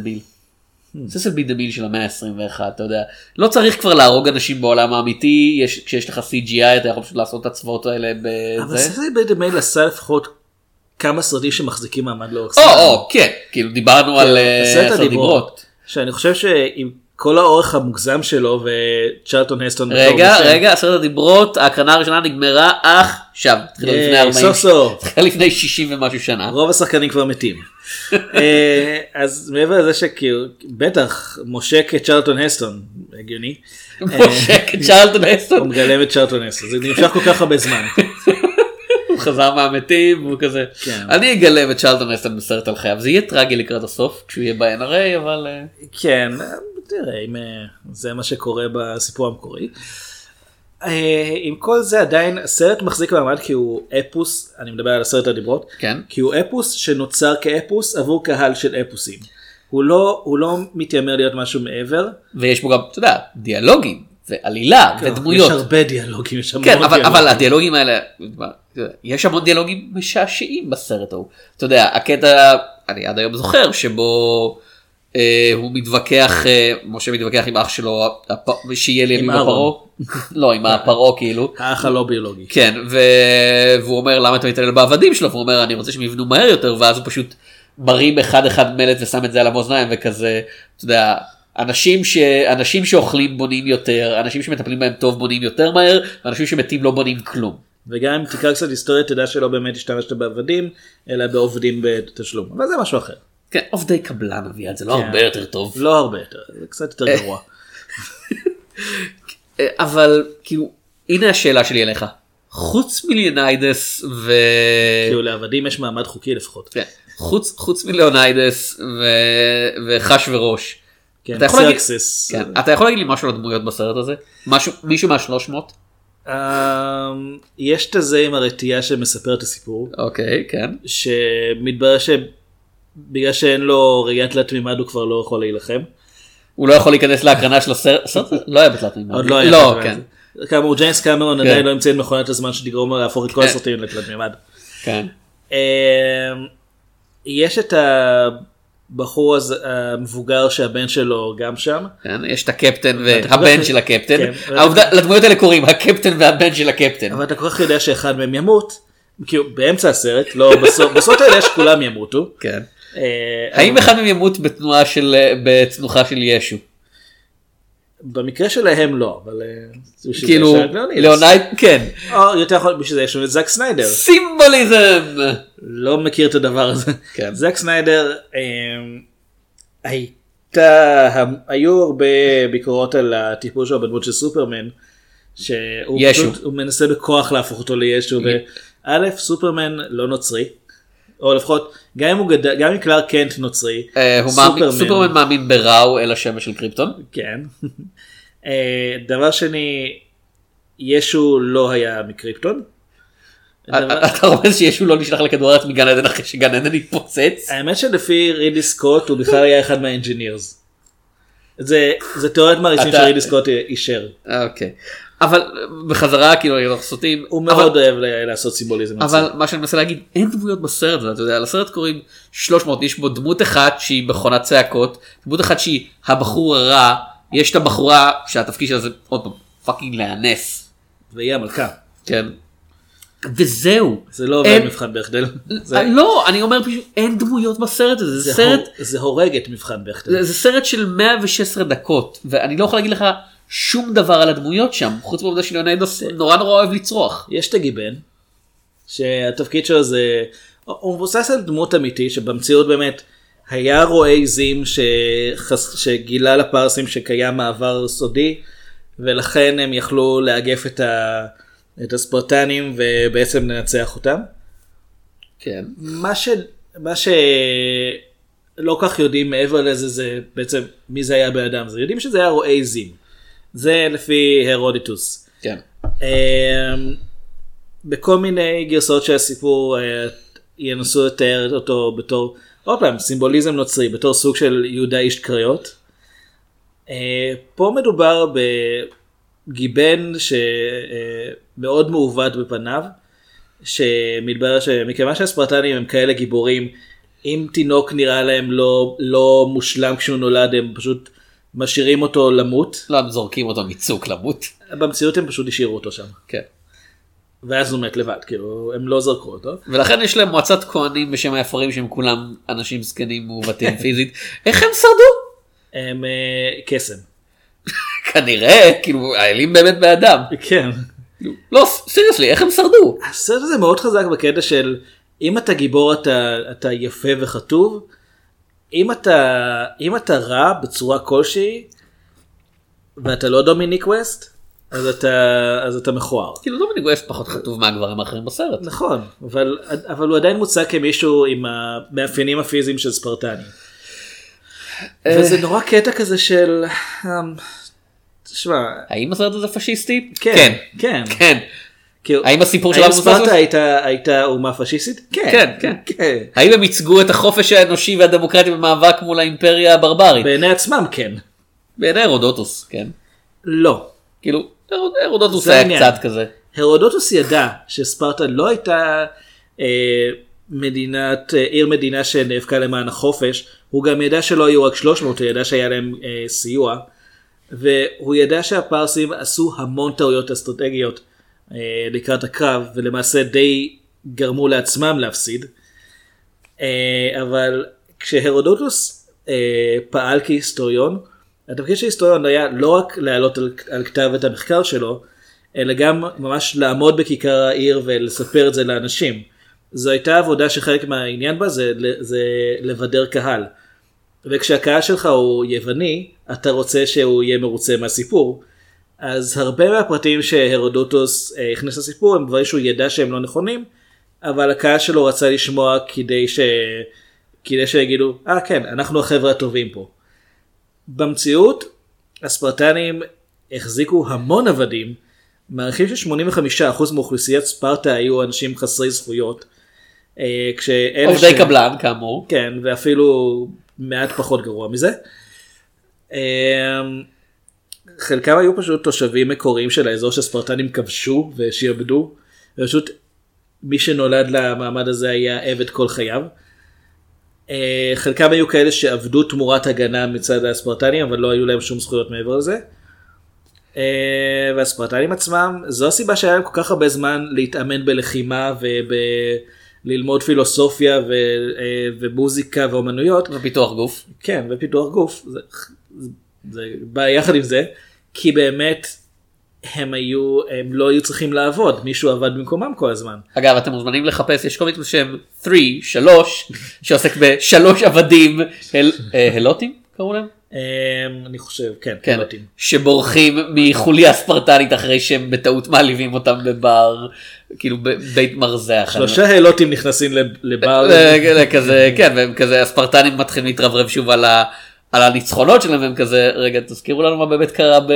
דמיל. ססיל בי דמיל של המאה ה-21, אתה יודע, לא צריך כבר להרוג אנשים בעולם האמיתי, יש, כשיש לך CGI אתה יכול פשוט לעשות את הצבאות האלה אבל בזה. ססי בית המייל עשה לפחות כמה סרטים שמחזיקים מעמד לאורך או, זמן. או, כן, כאילו דיברנו על אה, עשרת עשר דיברות. שאני חושב שעם כל האורך המוגזם שלו וצ'רלטון הסטון. רגע, רגע, עשרת הדיברות, ההקרנה הראשונה נגמרה עכשיו, התחילה לפני ייי, 40, סוף סוף. התחילה לפני 60 ומשהו שנה. רוב השחקנים כבר מתים. אה, אז מעבר לזה שכאילו, בטח, מושק את צ'רלטון הסטון, הגיוני. מושק את צ'רלטון הוא הסטון, מגלם את צ'רלטון הסטון, זה נמשך כל כך הרבה זמן. הוא חזר מהמתים, והוא כזה, כן. אני אגלם את צ'רלטון הסטון בסרט על חייו, זה יהיה טרגי לקראת הסוף, כשהוא יהיה ב-NRA, אבל אה, כן, תראה, אם אה, זה מה שקורה בסיפור המקורי. אה, עם כל זה עדיין הסרט מחזיק מעמד כי הוא אפוס, אני מדבר על עשרת הדיברות, כן. כי הוא אפוס שנוצר כאפוס עבור קהל של אפוסים. הוא לא, הוא לא מתיימר להיות משהו מעבר. ויש בו גם, אתה יודע, דיאלוגים, ועלילה, ודמויות. יש הרבה דיאלוגים, יש המון כן, אבל, דיאלוגים. אבל הדיאלוגים האלה, יש המון דיאלוגים משעשעים בסרט ההוא. אתה יודע, הקטע, אני עד היום זוכר, שבו הוא מתווכח, אה, משה מתווכח עם אח שלו. שיהיה לימים עם. הפרעה. לא, עם הפרעה כאילו. האח הלא ביולוגי. כן. והוא אומר למה אתה מתעלל בעבדים שלו, והוא אומר אני רוצה שהם יבנו מהר יותר, ואז הוא פשוט מרים אחד אחד מלט ושם את זה על המאזניים וכזה, אתה יודע, אנשים, ש... אנשים שאוכלים בונים יותר, אנשים שמטפלים בהם טוב בונים יותר מהר, ואנשים שמתים לא בונים כלום. וגם אם תקרא קצת היסטוריה תדע שלא באמת השתמשת בעבדים, אלא בעובדים בתשלום. אבל זה משהו אחר. כן, עובדי קבלן אביעד זה לא כן. הרבה יותר טוב. לא הרבה יותר, זה קצת יותר גרוע. אה, אבל כאילו, הנה השאלה שלי אליך. חוץ מליוניידס ו... כאילו לעבדים יש מעמד חוקי לפחות. כן, חוץ, חוץ מליוניידס ו... וחש וראש. כן, אתה יכול להגיד- סרקסס. כן, אתה יכול להגיד לי משהו על הדמויות בסרט הזה? משהו, מישהו מהשלוש מאות? אמ, יש את הזה עם הרתיעה שמספר את הסיפור, אוקיי, כן. שמתברר שבגלל שאין לו ראיית תלת מימד הוא כבר לא יכול להילחם. הוא לא יכול להיכנס להקרנה של הסרט, לא היה בתלת מימד. עוד לא היה. לא, כן. כאמור ג'יימס קמרון כן. עדיין לא המציא את מכונת הזמן שתגרום לו להפוך את כל כן. הסרטים לתלת מימד. כן. אמ, יש את הבחור המבוגר שהבן שלו גם שם. כן, יש את הקפטן והבן של הקפטן. כן. לדמויות האלה קוראים הקפטן והבן של הקפטן. אבל אתה כל כך יודע שאחד מהם ימות, כאילו באמצע הסרט, לא בסוף, בסוף האלה שכולם ימותו. כן. אה, האם אחד מהם ימות בתנועה של, בצנוחה של ישו? במקרה שלהם לא, אבל... אה, כאילו. ליאונייד, כן. או יותר יכול, בשביל זה יש לנו את זאק סניידר. סימבוליזם! לא מכיר את הדבר הזה. כן. זאק סניידר, אה, הייתה, היו הרבה ביקורות על הטיפול שלו בדמות של סופרמן. שהוא. פשוט, מנסה בכוח להפוך אותו לישו. וא', סופרמן לא נוצרי. או לפחות, גם אם הוא גדל, גם אם קלארק קנט נוצרי. אה, סופרמן מאמין בראו אל השמש של קריפטון. כן. אה, דבר שני, ישו לא היה מקריפטון. דבר- אתה רומז שישו לא נשלח לכדור הארץ מגן עדן אחרי שגן עדן התפוצץ? האמת שלפי רידלי סקוט הוא בכלל היה אחד מה Engineers. זה תיאוריית מעריצים שרידלי סקוט אישר. אוקיי. אבל בחזרה כאילו אנחנו סוטים. הוא מאוד אוהב לעשות סימבוליזם. אבל מה שאני מנסה להגיד אין דמויות בסרט הזה אתה יודע לסרט קוראים 300 יש בו דמות אחת שהיא מכונת צעקות דמות אחת שהיא הבחור הרע יש את הבחורה שהתפקיד שלה זה עוד פעם פאקינג להנס והיא המלכה. כן. וזהו. זה לא עובר אין- מבחן בקדל. זה- לא אני אומר פשוט אין דמויות בסרט הזה זה זה סרט הור- זה הורג את מבחן בקדל. זה, זה סרט של 116 דקות ואני לא יכול להגיד לך שום דבר על הדמויות שם חוץ מהעובדה שליאונידס נורא נורא אוהב לצרוח. יש את הגיבן, שהתפקיד שלו זה, הוא מבוסס על דמות אמיתי שבמציאות באמת היה רועה עזים שחס... שגילה לפרסים שקיים מעבר סודי ולכן הם יכלו לאגף את, ה... את הספרטנים ובעצם לנצח אותם. כן. מה ש... מה שלא כך יודעים מעבר לזה זה בעצם מי זה היה בן אדם, זה יודעים שזה היה רועה עזים. זה לפי הרודיטוס. כן. אמ, בכל מיני גרסאות של הסיפור אה, ינסו לתאר אותו בתור, עוד פעם, סימבוליזם נוצרי, בתור סוג של יהודה איש קריות. אה, פה מדובר גיבן שמאוד מעוות בפניו, שמתברר שמכיוון שהספרטנים הם כאלה גיבורים, אם תינוק נראה להם לא, לא מושלם כשהוא נולד, הם פשוט משאירים אותו למות. לא, הם זורקים אותו מצוק למות. במציאות הם פשוט השאירו אותו שם. כן. ואז הוא מת לבד, כאילו, הם לא זרקו אותו. ולכן יש להם מועצת כהנים בשם היפרים שהם כולם אנשים זקנים מעוותים פיזית. איך הם שרדו? הם אה, קסם. כנראה, כאילו, האלים באמת באדם. כן. כאילו, לא, סיריוסלי, איך הם שרדו? הסרט הזה מאוד חזק בקטע של אם אתה גיבור אתה, אתה יפה וכתוב, אם אתה, אם אתה רע בצורה כלשהי, ואתה לא דומיניק ווסט, אז אתה, אז אתה מכוער. כאילו, דומיניק ווסט פחות חטוב מהגברים האחרים בסרט. נכון, אבל, אבל הוא עדיין מוצג כמישהו עם המאפיינים הפיזיים של ספרטני. וזה נורא קטע כזה של... אמ, תשמע, האם הסרט הזה פשיסטי? כן, כן. כן. כאילו, האם הסיפור של ספרטה על- הייתה, הייתה אומה פשיסטית? כן, כן. כן. האם הם ייצגו את החופש האנושי והדמוקרטיה במאבק מול האימפריה הברברית? בעיני עצמם כן. בעיני הרודוטוס, כן. לא. כאילו, הרוד- הרודוטוס היה. קצת כזה. הרודוטוס ידע שספרטה לא הייתה אה, מדינת, אה, עיר מדינה שנאבקה למען החופש, הוא גם ידע שלא היו רק 300, הוא ידע שהיה להם אה, סיוע, והוא ידע שהפרסים עשו המון טעויות אסטרטגיות לקראת הקרב, ולמעשה די גרמו לעצמם להפסיד. אה, אבל כשהרודוטוס אה, פעל כהיסטוריון, התפקיד של היסטוריון היה לא רק להעלות על, על כתב את המחקר שלו, אלא גם ממש לעמוד בכיכר העיר ולספר את זה לאנשים. זו הייתה עבודה שחלק מהעניין בה זה, זה לבדר קהל. וכשהקהל שלך הוא יווני, אתה רוצה שהוא יהיה מרוצה מהסיפור. אז הרבה מהפרטים שהרודוטוס אה, הכניס לסיפור הם דברים שהוא ידע שהם לא נכונים, אבל הקהל שלו רצה לשמוע כדי, ש... כדי שיגידו, אה ah, כן, אנחנו החבר'ה הטובים פה. במציאות, הספרטנים החזיקו המון עבדים, מעריכים ש-85% מאוכלוסיית ספרטה היו אנשים חסרי זכויות. אה, עובדי קבלן, כאמור. כן, ואפילו מעט פחות גרוע מזה. חלקם היו פשוט תושבים מקוריים של האזור שספרטנים כבשו ושיעבדו. ופשוט מי שנולד למעמד הזה היה עבד כל חייו. אה, חלקם היו כאלה שעבדו תמורת הגנה מצד הספרטנים אבל לא היו להם שום זכויות מעבר לזה. אה, והספרטנים עצמם זו הסיבה שהיה להם כל כך הרבה זמן להתאמן בלחימה וללמוד פילוסופיה ו, אה, ומוזיקה ואומנויות. ופיתוח גוף. כן, ופיתוח גוף, זה, זה בא יחד עם זה, כי באמת הם היו, הם לא היו צריכים לעבוד, מישהו עבד במקומם כל הזמן. אגב, אתם מוזמנים לחפש, יש קומיקס בשם 3, 3, שעוסק בשלוש עבדים, הל- אה, הלוטים קראו להם? אמ, אני חושב, כן, כן, פילוטים. שבורחים מחוליה ספרטנית אחרי שהם בטעות מעליבים אותם בבר, כאילו בבית מרזח. שלושה הלוטים נכנסים לב- לבר, אה, כזה, כן, והם כזה, הספרטנים מתחילים להתרברב שוב על ה... על הניצחונות שלהם הם כזה רגע תזכירו לנו מה באמת קרה ב...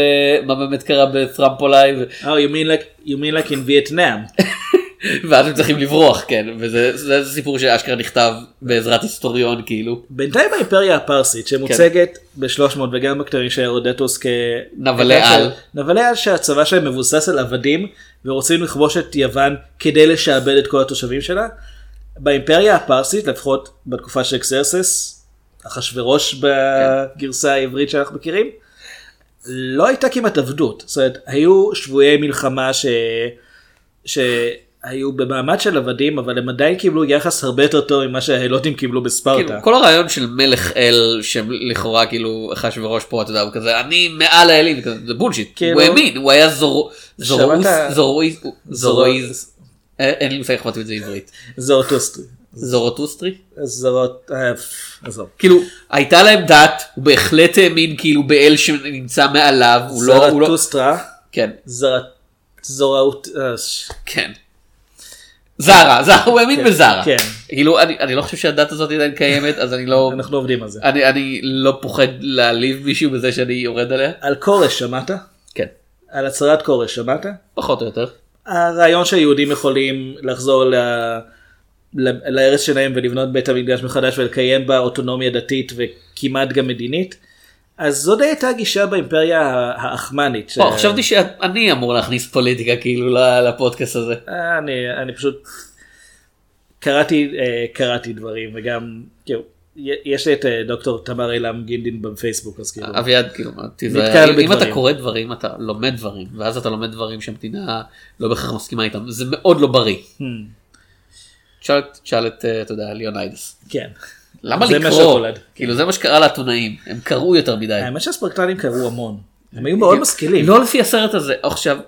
מה באמת קרה בטרמפולי ו... Oh, you mean like, you mean like in Vietnam. ואז הם צריכים לברוח כן וזה זה סיפור שאשכרה נכתב בעזרת היסטוריון כאילו בינתיים האימפריה הפרסית שמוצגת ב-300 וגם בכתבים של הרודטוס כ... נבלי על. נבלי על שהצבא שלהם מבוסס על עבדים ורוצים לכבוש את יוון כדי לשעבד את כל התושבים שלה. באימפריה הפרסית לפחות בתקופה של אקסרסס, אחשורוש בגרסה העברית שאנחנו מכירים, לא הייתה כמעט עבדות. זאת אומרת, היו שבויי מלחמה ש... שהיו במעמד של עבדים אבל הם עדיין קיבלו יחס הרבה יותר טוב ממה שההלוטים קיבלו בספרטה. כאילו, כל הרעיון של מלך אל שלכאורה כאילו אחשוורוש פה אתה יודע הוא כזה אני מעל האלים זה בולשיט כאילו- הוא האמין הוא היה זור- זורוס שמעת- זורואיז זורואיז זורו- אה, אין לי מושג איך אמרתי את זה עברית זורטוסטרי. זורטוסטרי זרות... אה, עזוב. כאילו הייתה להם דת הוא בהחלט האמין כאילו באל שנמצא מעליו לא לא זרטוסטרה. כן זרת... זוראות... אה, כן. זרה, זרה, הוא האמין כן, בזרה. כן. כאילו, אני, לא חושב שהדת הזאת עדיין קיימת, אז אני לא, אנחנו עובדים על זה. אני, אני לא פוחד להעליב מישהו בזה שאני יורד עליה. על כורש שמעת? כן, על הצהרת כורש שמעת? פחות או יותר. הרעיון שהיהודים יכולים לחזור ל... ל- לארץ שלהם ולבנות בית המקדש מחדש ולקיים בה אוטונומיה דתית וכמעט גם מדינית. אז די הייתה הגישה באימפריה העכמנית. ש- חשבתי שאני אמור להכניס פוליטיקה כאילו לפודקאסט הזה. אה, אני, אני פשוט קראתי, אה, קראתי דברים וגם, כאילו, יש לי את אה, דוקטור תמר אילם גינדין בפייסבוק אז כאילו, אביעד כאילו תיזהר, אם אתה. קורא דברים אתה לומד דברים ואז אתה לומד דברים שהמדינה לא בהכרח מסכימה איתם זה מאוד לא בריא. תשאל את- תשאל את אה, אתה יודע ליאוניידס. כן. למה זה מה לקרוא? שהקולד. כאילו זה מה שקרה לעיתונאים הם קראו יותר מדי. האמת שהספרטנים קראו המון, הם היו מאוד משכילים. לא לפי הסרט הזה עכשיו.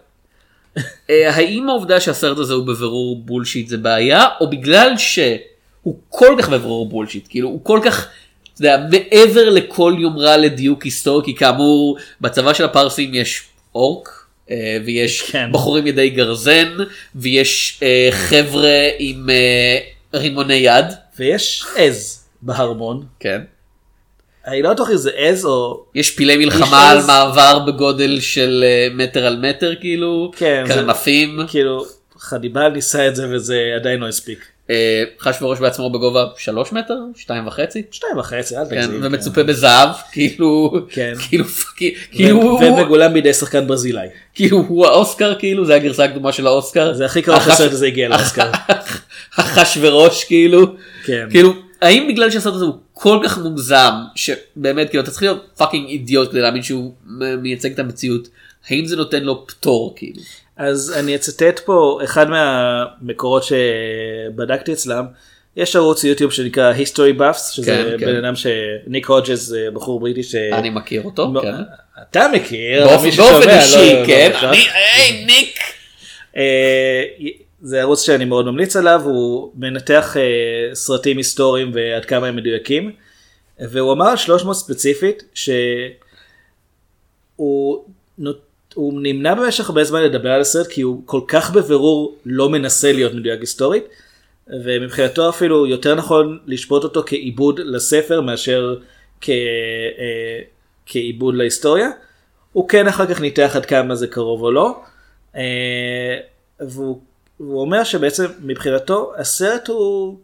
אה, האם העובדה שהסרט הזה הוא בבירור bullshit זה בעיה או בגלל שהוא כל כך בבירור bullshit כאילו הוא כל כך. אתה יודע, מעבר לכל יומרה לדיוק היסטורי כי כאמור בצבא של הפרסים יש אורק ויש כן. בחורים ידי גרזן ויש אה, חבר'ה עם אה, רימוני יד ויש עז בהרמון, כן. אני לא בטוח אם זה עז או... יש פילי יש מלחמה על. מעבר בגודל של אה, מטר על מטר כאילו, כן, זה- קרנפים. כאילו, חניבל ניסה את זה וזה עדיין לא הספיק. אה, אחשוורוש בעצמו בגובה שלוש מטר, שתיים וחצי, שתיים וחצי, אל תגזים. ומצופה בזהב, כאילו, כן. כאילו, כאילו, הוא- ומגולם בידי שחקן ברזילאי. כאילו הוא האוסקר, כאילו, זה הגרסה הקדומה של האוסקר. זה הכי קרוב החש- הזה הגיע לאוסקר. אחשוורוש, כאילו, כן. כאילו, האם בגלל שהסרט הזה הוא כל כך מוגזם, שבאמת, כאילו, אתה צריך להיות fucking אידיוט כדי להאמין שהוא מייצג את המציאות, האם זה נותן לו פטור, כאילו? אז אני אצטט פה אחד מהמקורות שבדקתי אצלם. יש ערוץ יוטיוב שנקרא history buffs שזה כן, כן. בן אדם שניק רוג'ס זה בחור בריטי ש... אני מכיר אותו, לא, כן. אתה מכיר, באופן לא- אישי, לא- כן, לא- אני, היי ניק. אה, זה ערוץ שאני מאוד ממליץ עליו, הוא מנתח אה, סרטים היסטוריים ועד כמה הם מדויקים, והוא אמר על 300 ספציפית שהוא נות- הוא נמנע במשך הרבה זמן לדבר על הסרט כי הוא כל כך בבירור לא מנסה להיות מדויק היסטורית, ומבחינתו אפילו יותר נכון לשפוט אותו כעיבוד לספר מאשר כ, אה, כעיבוד להיסטוריה. הוא כן אחר כך ניתח עד כמה זה קרוב או לא. אה, והוא, והוא אומר שבעצם מבחינתו הסרט הוא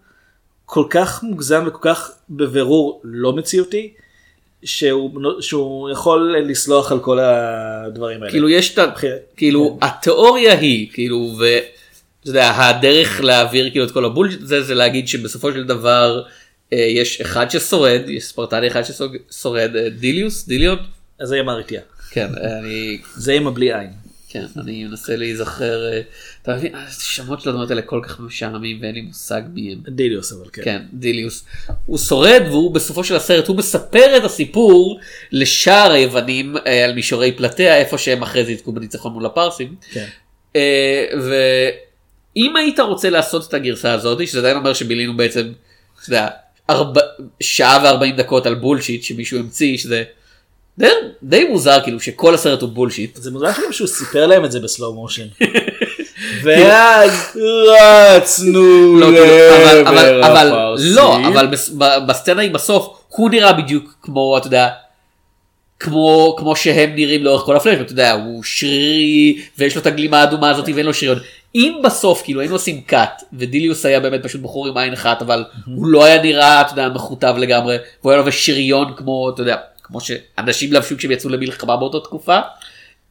כל כך מוגזם וכל כך בבירור לא מציאותי, שהוא, שהוא יכול לסלוח על כל הדברים האלה. כאילו יש את ה... כאילו התיאוריה היא כאילו ואתה יודע הדרך להעביר כאילו את כל ה bullshit הזה זה להגיד שבסופו של דבר אה, יש אחד ששורד יש ספרטני אחד ששורד אה, דיליוס דיליון אז זה עם הרטייה. כן אני זה עם הבלי עין. כן אני מנסה להיזכר אה, אתה מבין השמות של הדמות האלה כל כך משעממים ואין לי מושג מי הם. דיליוס אבל כן. כן, דיליוס. הוא שורד והוא בסופו של הסרט, הוא מספר את הסיפור לשאר היוונים אה, על מישורי פלטיה, איפה שהם אחרי זה יזכו בניצחון מול הפרסים. כן. אה, ואם היית רוצה לעשות את הגרסה הזאת, שזה עדיין אומר שבילינו בעצם, אתה יודע, ארבע, שעה וארבעים דקות על בולשיט שמישהו המציא, שזה די, די מוזר כאילו שכל הסרט הוא בולשיט. זה מוזר שגם שהוא סיפר להם את זה בסלואו מושן. ואז רצנו לא, כאילו, לעבר הפרסים. לא, אבל בסצנה היא בסוף, הוא נראה בדיוק כמו, אתה יודע, כמו, כמו שהם נראים לאורך כל הפלאש, אתה יודע, הוא שרירי, ויש לו את הגלימה האדומה הזאת ואין לו שריון. אם בסוף, כאילו, היינו עושים קאט, ודיליוס היה באמת פשוט בחור עם עין אחת, אבל הוא לא היה נראה, אתה יודע, מכותב לגמרי, והוא היה לו שריון כמו, אתה יודע, כמו שאנשים לבשו כשהם יצאו למלחמה באותה תקופה.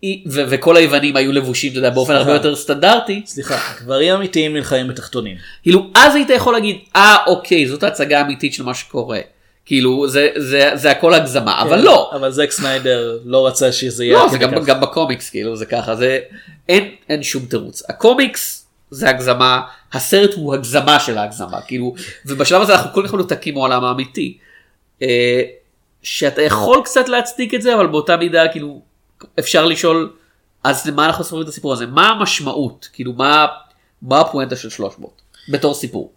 ו- וכל היוונים היו לבושים, אתה יודע, באופן הרבה יותר סטנדרטי. סליחה, גברים אמיתיים נלחמים בתחתונים. כאילו אז היית יכול להגיד אה אוקיי זאת ההצגה האמיתית של מה שקורה כאילו זה זה זה הכל הגזמה אבל כן, לא אבל זק סניידר לא רצה שזה יהיה. לא זה גם. גם בקומיקס כאילו זה ככה זה אין אין שום תירוץ הקומיקס זה הגזמה הסרט הוא הגזמה של ההגזמה כאילו ובשלב הזה אנחנו כל כך מנותקים מהעולם האמיתי. אה, שאתה יכול קצת להצדיק את זה אבל באותה מידה כאילו אפשר לשאול אז למה אנחנו סופרים את הסיפור הזה מה המשמעות כאילו מה מה הפואנטה של 300 בתור סיפור.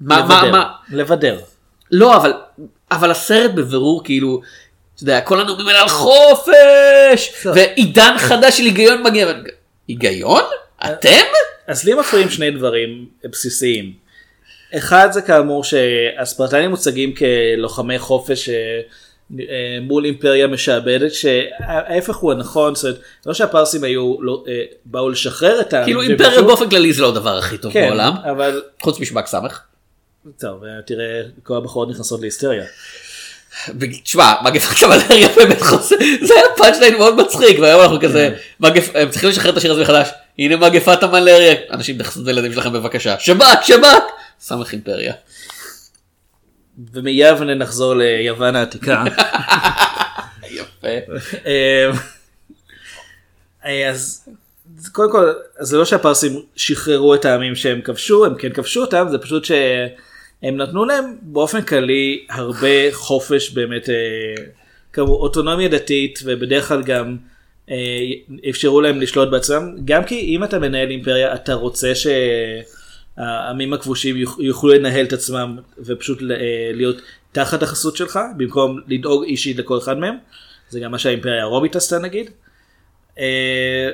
מה מה לבדר. מה לבדר. לא אבל אבל הסרט בבירור כאילו. אתה יודע כל הנאומים האלה על חופש טוב. ועידן חדש של היגיון מגיע. היגיון? אתם? אז לי מפריעים שני דברים בסיסיים. אחד זה כאמור שהספרטנים מוצגים כלוחמי חופש אה, מול אימפריה משעבדת שההפך הוא הנכון, זאת אומרת, לא שהפרסים היו, לא, אה, באו לשחרר את העם. כאילו אימפריה פשוט- באופן כללי זה לא הדבר הכי טוב כן, בעולם. אבל חוץ משב"כ סמך. טוב, אה, תראה, כל הבחורות נכנסות להיסטריה. תשמע, מגפת קבלריה באמת חוסר, זה היה פאנץ' ליין מאוד מצחיק, והיום אנחנו כזה, מגפ- הם צריכים לשחרר את השיר הזה מחדש, הנה מגפת המלריה, אנשים תחסו את הילדים שלכם בבקשה, שב"כ, שב"כ, סמך אימפריה. ומיבנה נחזור ליוון העתיקה. יפה. אה, אז קודם כל זה לא שהפרסים שחררו את העמים שהם כבשו הם כן כבשו אותם זה פשוט שהם נתנו להם באופן כללי הרבה חופש באמת אה, כמו אוטונומיה דתית ובדרך כלל גם אה, אפשרו להם לשלוט בעצמם גם כי אם אתה מנהל אימפריה אתה רוצה שהעמים הכבושים יוכ- יוכלו לנהל את עצמם ופשוט אה, להיות תחת החסות שלך במקום לדאוג אישית לכל אחד מהם. זה גם מה שהאימפריה הרומית עשתה נגיד. אה,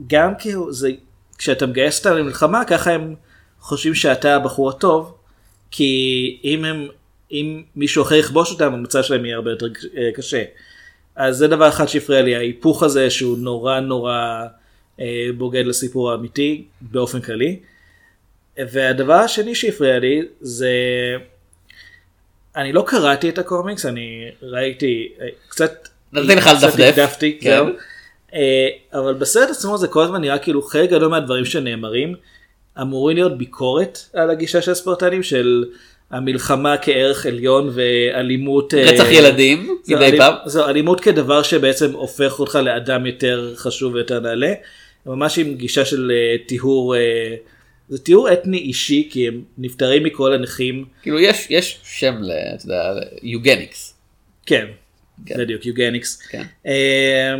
וגם כאילו זה כשאתה מגייס אותם למלחמה ככה הם חושבים שאתה הבחור הטוב כי אם הם אם מישהו אחר יכבוש אותם המצב שלהם יהיה הרבה יותר אה, קשה. אז זה דבר אחד שהפריע לי ההיפוך הזה שהוא נורא נורא בוגד לסיפור האמיתי באופן כללי. והדבר השני שהפריע לי זה אני לא קראתי את הקומיקס אני ראיתי אה, קצת נתתי לך לדפדף. כן. אה, אבל בסרט עצמו זה כל הזמן נראה כאילו חלק גדול מהדברים שנאמרים אמורים להיות ביקורת על הגישה של הספרטנים של המלחמה כערך עליון ואלימות אה, רצח ילדים, מדי פעם. זו אלימות כדבר שבעצם הופך אותך לאדם יותר חשוב ויותר נעלה. ממש עם גישה של אה, טיהור, אה, זה טיהור אתני אישי כי הם נפטרים מכל הנכים. כאילו יש יש שם ל... אתה יודע, יוגניקס. כן, כן. בדיוק, יוגניקס. כן. אה,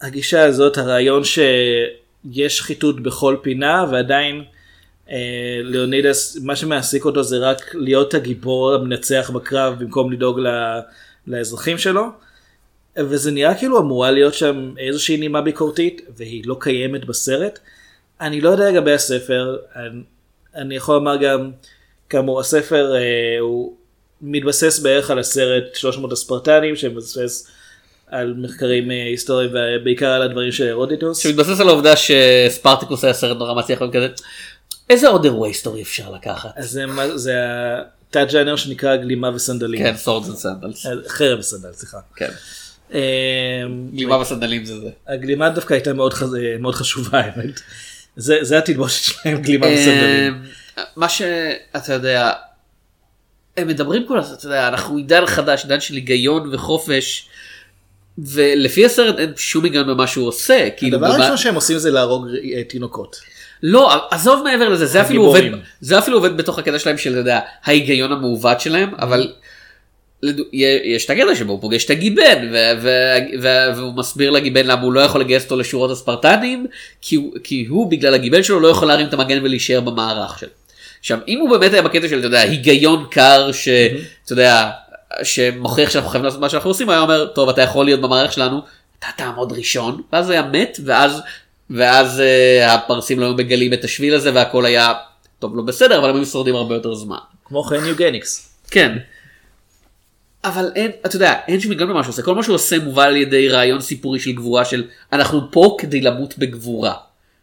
הגישה הזאת, הרעיון שיש שחיתות בכל פינה ועדיין אה, ליאונידס, מה שמעסיק אותו זה רק להיות הגיבור המנצח בקרב במקום לדאוג ל- לאזרחים שלו. וזה נראה כאילו אמורה להיות שם איזושהי נימה ביקורתית והיא לא קיימת בסרט. אני לא יודע לגבי הספר, אני, אני יכול לומר גם, כאמור הספר אה, הוא מתבסס בערך על הסרט 300 הספרטנים שמבסס על מחקרים אה, היסטוריים ובעיקר על הדברים של הרודוטוס. שמתבסס על העובדה שספרטיקוס היה סרט נורא מצליח וכזה. איזה עוד אירועי היסטורי אפשר לקחת? אז זה, זה התת ג'אנר שנקרא גלימה וסנדלים. כן, swords ו sandals. אה, חרב וסנדל, סליחה. כן. אה, גלימה וסנדלים זה זה. הגלימה דווקא הייתה מאוד, חז... מאוד חשובה האמת. זה, זה התלבושת שלהם גלימה וסנדלים. אה, מה שאתה יודע, הם מדברים כל הזמן, אתה יודע, אנחנו עידן חדש, עידן של היגיון וחופש, ולפי הסרט אין שום היגיון במה שהוא עושה, כאילו, הדבר במה- הראשון שהם עושים זה להרוג אה, תינוקות. לא, עזוב מעבר לזה, זה אפילו עובד. זה אפילו עובד בתוך הקטע שלהם של, אתה יודע, ההיגיון המעוות שלהם, אבל יש את הקטע שבו הוא פוגש את הגיבן, והוא מסביר לגיבן למה הוא לא יכול לגייס אותו לשורות הספרטנים, כי הוא, כי הוא בגלל הגיבן שלו לא יכול להרים את המגן ולהישאר במערך שלו. עכשיו, אם הוא באמת היה בקטע של, אתה יודע, היגיון קר, שאתה יודע, שמוכיח שאנחנו חייבים לעשות מה שאנחנו עושים, הוא היה אומר, טוב, אתה יכול להיות במערך שלנו, אתה תעמוד ראשון, ואז היה מת, ואז, ואז uh, הפרסים לא היו מגלים את השביל הזה, והכל היה, טוב, לא בסדר, אבל הם היו שורדים הרבה יותר זמן. כמו כן יוגניקס. כן. אבל אין, אתה יודע, אין שום היגיון במה שהוא עושה, כל מה שהוא עושה מובל על ידי רעיון סיפורי של גבורה של אנחנו פה כדי למות בגבורה.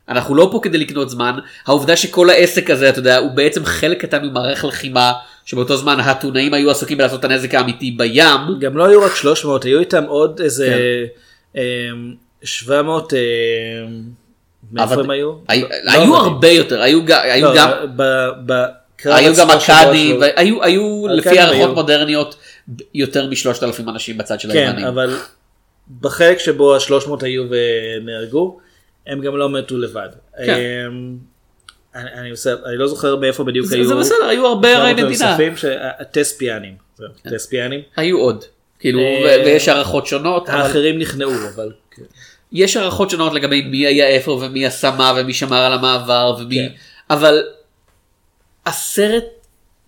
אנחנו לא פה כדי לקנות זמן, העובדה שכל העסק הזה, אתה יודע, הוא בעצם חלק קטן ממערך לחימה, שבאותו זמן האתונאים היו עסוקים בלעשות את הנזק האמיתי בים. גם לא היו רק 300, היו איתם עוד איזה אמ, 700, אמ, מאיפה אבל- הם היו? היו, לא היו עבדים. הרבה יותר, היו, היו לא, גם, ב- בקרב היו גם עצמו שבו אכ"דים, השבוע- היו, היו לפי אכ"דים הערכות היו. מודרניות יותר משלושת אלפים אנשים בצד של כן, היוונים. אבל בחלק שבו ה-300 היו ונהרגו, הם גם לא מתו לבד. כן. אמ, אני, אני, לא זוכר מאיפה בדיוק זה, היו. זה בסדר, היו הרבה 700 מדינה. הטספיאנים. זהו, טספיאנים. היו עוד. כאילו, אה, ויש הערכות שונות, האחרים נכנעו, אבל... כן. יש הערכות שונות לגבי מי היה איפה ומי עשה מה ומי שמר על המעבר ומי, כן. אבל הסרט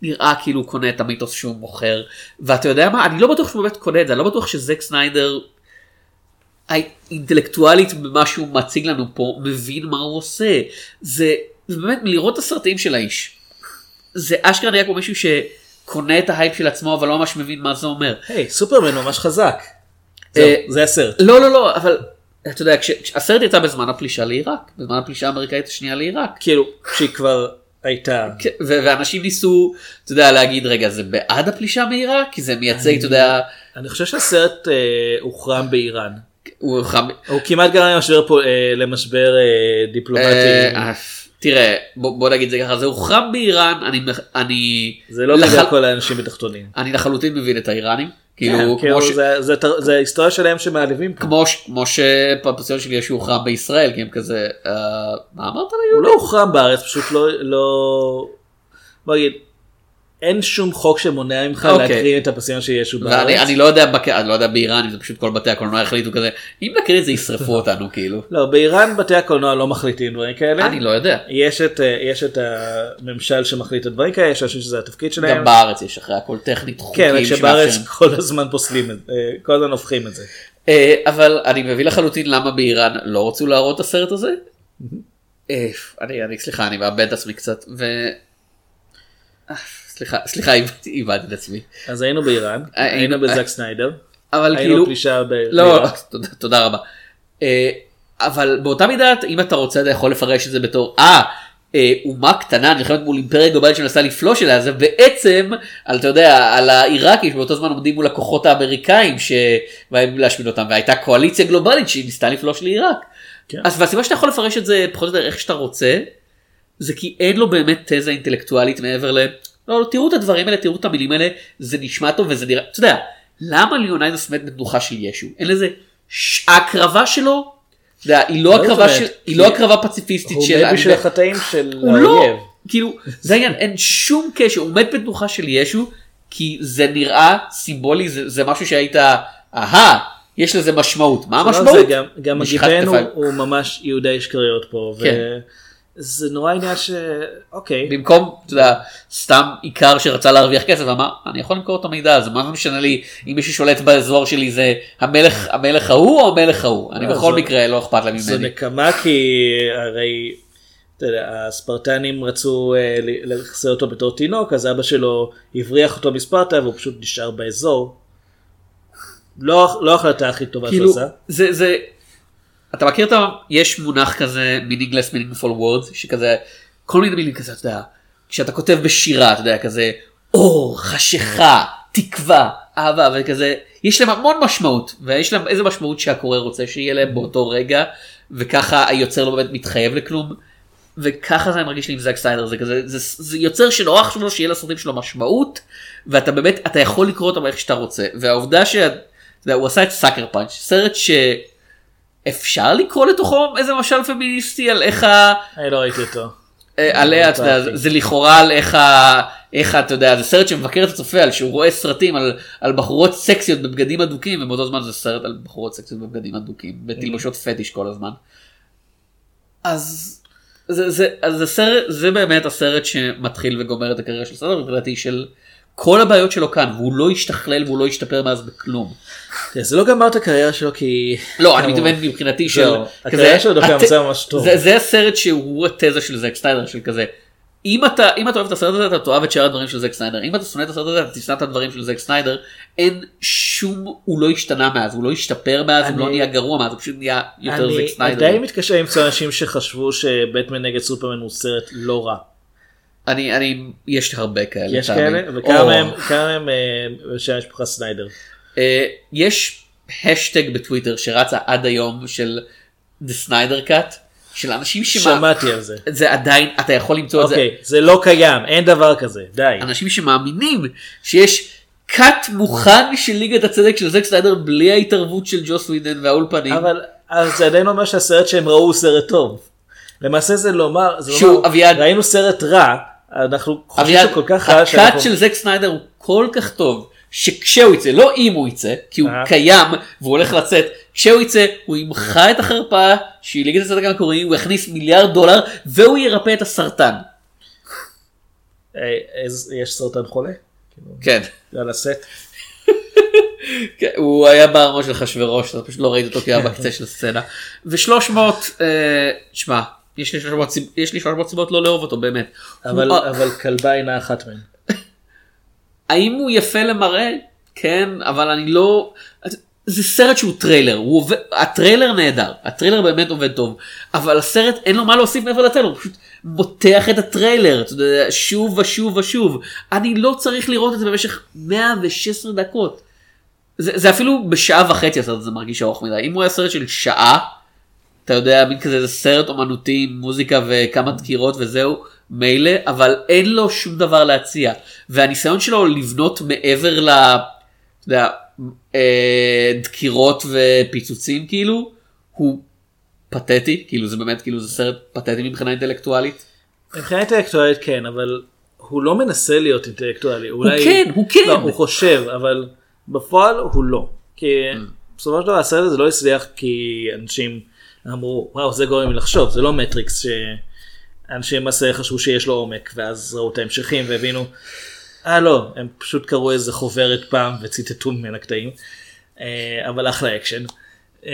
נראה כאילו הוא קונה את המיתוס שהוא מוכר, ואתה יודע מה, אני לא בטוח שהוא באמת קונה את זה, אני לא בטוח שזק סניידר האינטלקטואלית במה שהוא מציג לנו פה מבין מה הוא עושה. זה, זה באמת לראות את הסרטים של האיש. זה אשכרה נראה כמו מישהו שקונה את ההייפ של עצמו אבל לא ממש מבין מה זה אומר. היי, סופרמן ממש חזק. זהו, אה, זה הסרט. לא לא לא אבל אתה יודע כש- כשהסרט יצא בזמן הפלישה לעיראק בזמן הפלישה האמריקאית השנייה לעיראק כאילו, כשהיא כבר הייתה. כן, ואנשים ניסו, אתה יודע, להגיד רגע זה בעד הפלישה מעיראק? כי זה מייצג, אתה יודע, אני חושב שהסרט אה, הוחרם באיראן. הוא חם... הוא כמעט גרם למשבר, פה, אה, למשבר אה, דיפלומטי. אה, תראה, בוא, בוא נגיד זה ככה, זה הוחרם באיראן, אני, אני, זה לא לח- בגלל כל האנשים בתחתונים. אני לחלוטין מבין את האיראנים, כאילו, כמו, כאילו, ש... זה- זה זה ההיסטוריה שלהם שמעליבים. כמו. כמו שפרפסיון שלי יש הוחרם בישראל, כי הם כזה, אה, מה אמרת הוא ליהודי? לא הוחרם בארץ, פשוט לא, לא... בוא נגיד, אין שום חוק שמונע ממך אוקיי. להקרין את הפסיון של ישו בארץ. ואני אני לא יודע, בק... אני לא יודע באיראן, אם זה פשוט כל בתי הקולנוע החליטו כזה, אם נקריא את זה ישרפו אותנו, כאילו, לא, באיראן בתי הקולנוע לא מחליטים דברים כאלה. אני לא יודע. יש את, אה, יש את הממשל שמחליט את הדברים כאלה, יש אנשים שזה התפקיד שלהם. גם בארץ יש אחרי הכל טכנית חוקים כן, רק שבארץ שמאפשרים. כל הזמן פוסלים את זה, אה, כל הזמן הופכים את זה. אה, אבל אני מבין לחלוטין למה באיראן לא רצו להראות את הסרט הזה. אני, אני, סליחה, אני מאבד את עצמי קצת, ו... סליחה, סליחה, איבדתי את עצמי. אז היינו באיראן, אה, היינו- היינו בזאק סניידר, אבל היינו כאילו, פלישה ב... לא. תודה, תודה רבה. אה, אבל באותה מידה, אם אתה רוצה, אתה יכול לפרש את זה בתור, אה, אה, אומה קטנה נלחמת מול אימפריה גלובלית שמנסה לפלוש אליה, זה בעצם, על, אתה יודע, על העיראקים שבאותו זמן עומדים מול הכוחות האמריקאים שבאים להשמיד אותם, והייתה קואליציה גלובלית שהיא ניסתה לפלוש לעיראק. כן. אז והסיבה שאתה יכול לפרש את זה פחות או יותר איך שאתה רוצה, זה כי אין לו באמת תזה אינטלקטואלית מעבר ל... לא, לא, תראו את הדברים האלה, תראו את המילים האלה, זה נשמע טוב וזה נראה... אתה יודע, למה ליאוניידס מת בתנוחה של ישו? אין לזה... ש... ההקרבה שלו, אתה יודע, היא לא מה הקרבה של... היא לא הקרבה פציפיסטית הוא של... מת אני בשביל מת- החטאים של הוא לא, האויב. כאילו, זה העניין, אין שום קשר, הוא מת בתנוחה של ישו, כי זה נראה סימבולי, זה, זה משהו שהיית, אהה, יש לזה משמעות, מה לא, המשמעות? גם- גם מגיבנו כתפיים. הוא ממש יהודי אשכריות פה, כן. וזה נורא עניין ש... אוקיי. במקום, אתה יודע, סתם עיקר שרצה להרוויח כסף, אמר, אני יכול למכור את המידע הזה, מה זה משנה לי אם מי ששולט באזור שלי זה המלך, המלך ההוא או המלך ההוא, אני לא, בכל זה- מקרה לא אכפת זה ממני. נקמה כי הרי אתה יודע, הספרטנים רצו אה, לחסר אותו בתור תינוק אז אבא שלו הבריח אותו מספרטה והוא פשוט נשאר באזור. לא לא ההחלטה הכי טובה שהוא כאילו, עשה. זה, זה, אתה מכיר את ה... יש מונח כזה meaningless meaningful words, שכזה, כל מיני מילים כזה, אתה יודע, כשאתה כותב בשירה, אתה יודע, כזה, אור, חשיכה, תקווה, אהבה, וכזה, יש להם המון משמעות, ויש להם איזה משמעות שהקורא רוצה שיהיה להם באותו רגע, וככה היוצר לא באמת מתחייב לכלום. וככה זה מרגיש לי עם זאק סניידר זה כזה זה, זה יוצר שנורא חשוב לו שיהיה לסרטים שלו משמעות ואתה באמת אתה יכול לקרוא אותם איך שאתה רוצה והעובדה שהוא עשה את Sucker Punch סרט שאפשר לקרוא לתוכו איזה משל פמיניסטי על איך ה... אני לא ראיתי אותו. אה, עלילה, אתה יודע, זה- לכאורה על איך ה... איך אתה יודע, זה סרט שמבקר את הצופה על שהוא רואה סרטים על, על בחורות סקסיות בבגדים הדוקים ובאותו זמן זה סרט על בחורות סקסיות בבגדים הדוקים בתלבושות פטיש כל הזמן. אז זה, זה, אז זה, סרט, זה באמת הסרט שמתחיל וגומר את הקריירה של סניידר מבחינתי של כל הבעיות שלו כאן והוא לא השתכלל והוא לא השתפר מאז בכלום. תראה, זה לא גמר את הקריירה שלו כי... לא, אני מתכוון מבחינתי של... הקריירה שלו דווקא יצא ממש טוב. זה, הסרט שהוא התזה של זק סניידר של כזה. אם אתה אם אתה אוהב את הסרט הזה אתה תאהב את שאר הדברים של זק סניידר אם אתה שונא את הסרט הזה אתה תשנא את הדברים של זק סניידר אין שום הוא לא השתנה מאז הוא לא השתפר מאז הוא אני- לא נהיה גרוע מאז הוא פשוט נהיה יותר אני זק סניידר. עדיין מתקשר למצוא אנשים שחשבו שבטמן נגד סופרמן הוא סרט לא רע. אני אני יש הרבה כאלה. יש. כאלה? וכמה או, מהם כמה אה, של המשפחה סניידר. אה, יש השטג בטוויטר שרצה עד היום של The Snyder Cut של אנשים. שמעתי על זה. זה עדיין אתה יכול למצוא את זה אוקיי, זה לא קיים, אין דבר כזה, די. אנשים שמאמינים שיש cut מוכן של ליגת הצדק של זק סניידר בלי ההתערבות של ג'וס ווידן והאולפנים. אבל אז זה עדיין אומר שהסרט שהם ראו הוא סרט טוב. למעשה זה לומר, זה שהוא, לומר, אביעד- ראינו סרט רע, אנחנו חושבים שהוא כל כך רע הקאט. של זק סניידר הוא כל כך טוב שכשהוא יצא לא אם הוא יצא כי הוא אה. קיים והוא הולך לצאת כשהוא יצא הוא ימחא את החרפה שהיא ליגת הצדק המקורי הוא יכניס מיליארד דולר והוא ירפא את הסרטן. אה, יש סרטן חולה? כן. על הסט. כן, הוא היה בארמון של אחשוורוש, אתה פשוט לא ראית אותו כי היה בקצה של הסצנה. ו-300, אה, שמע, יש לי 300 סיב- יש לי 300 סיבות לא לאהוב אותו באמת. אבל הוא- אבל כלבה אינה אחת מהן. האם הוא יפה למראה? כן, אבל אני לא... זה סרט שהוא טריילר, הוא עובד... הטריילר נהדר, הטריילר באמת עובד טוב, אבל הסרט אין לו מה להוסיף מעבר לטריילר, הוא פשוט מותח את הטריילר אתה יודע, שוב ושוב ושוב אני לא צריך לראות את זה במשך 116 דקות. זה, זה אפילו בשעה וחצי הסרט הזה מרגיש ארוך מדי אם הוא היה סרט של שעה אתה יודע מין כזה זה סרט אומנותי עם מוזיקה וכמה דקירות וזהו מילא אבל אין לו שום דבר להציע והניסיון שלו לבנות מעבר ל... אתה יודע, אה, דקירות ופיצוצים כאילו הוא פתטי כאילו זה באמת כאילו זה סרט פתטי מבחינה אינטלקטואלית. מבחינה אינטלקטואלית כן אבל הוא לא מנסה להיות אינטלקטואלי. אולי... כן, הוא כן. לא, הוא חושב אבל בפועל הוא לא. כי בסופו של דבר הסרט הזה לא הצליח כי אנשים אמרו וואו זה גורם לי לחשוב זה לא מטריקס שאנשים למעשה חשבו שיש לו עומק ואז ראו את ההמשכים והבינו. אה לא הם פשוט קראו איזה חוברת פעם וציטטו ממנה קטעים. אה, אבל אחלה אקשן. אה,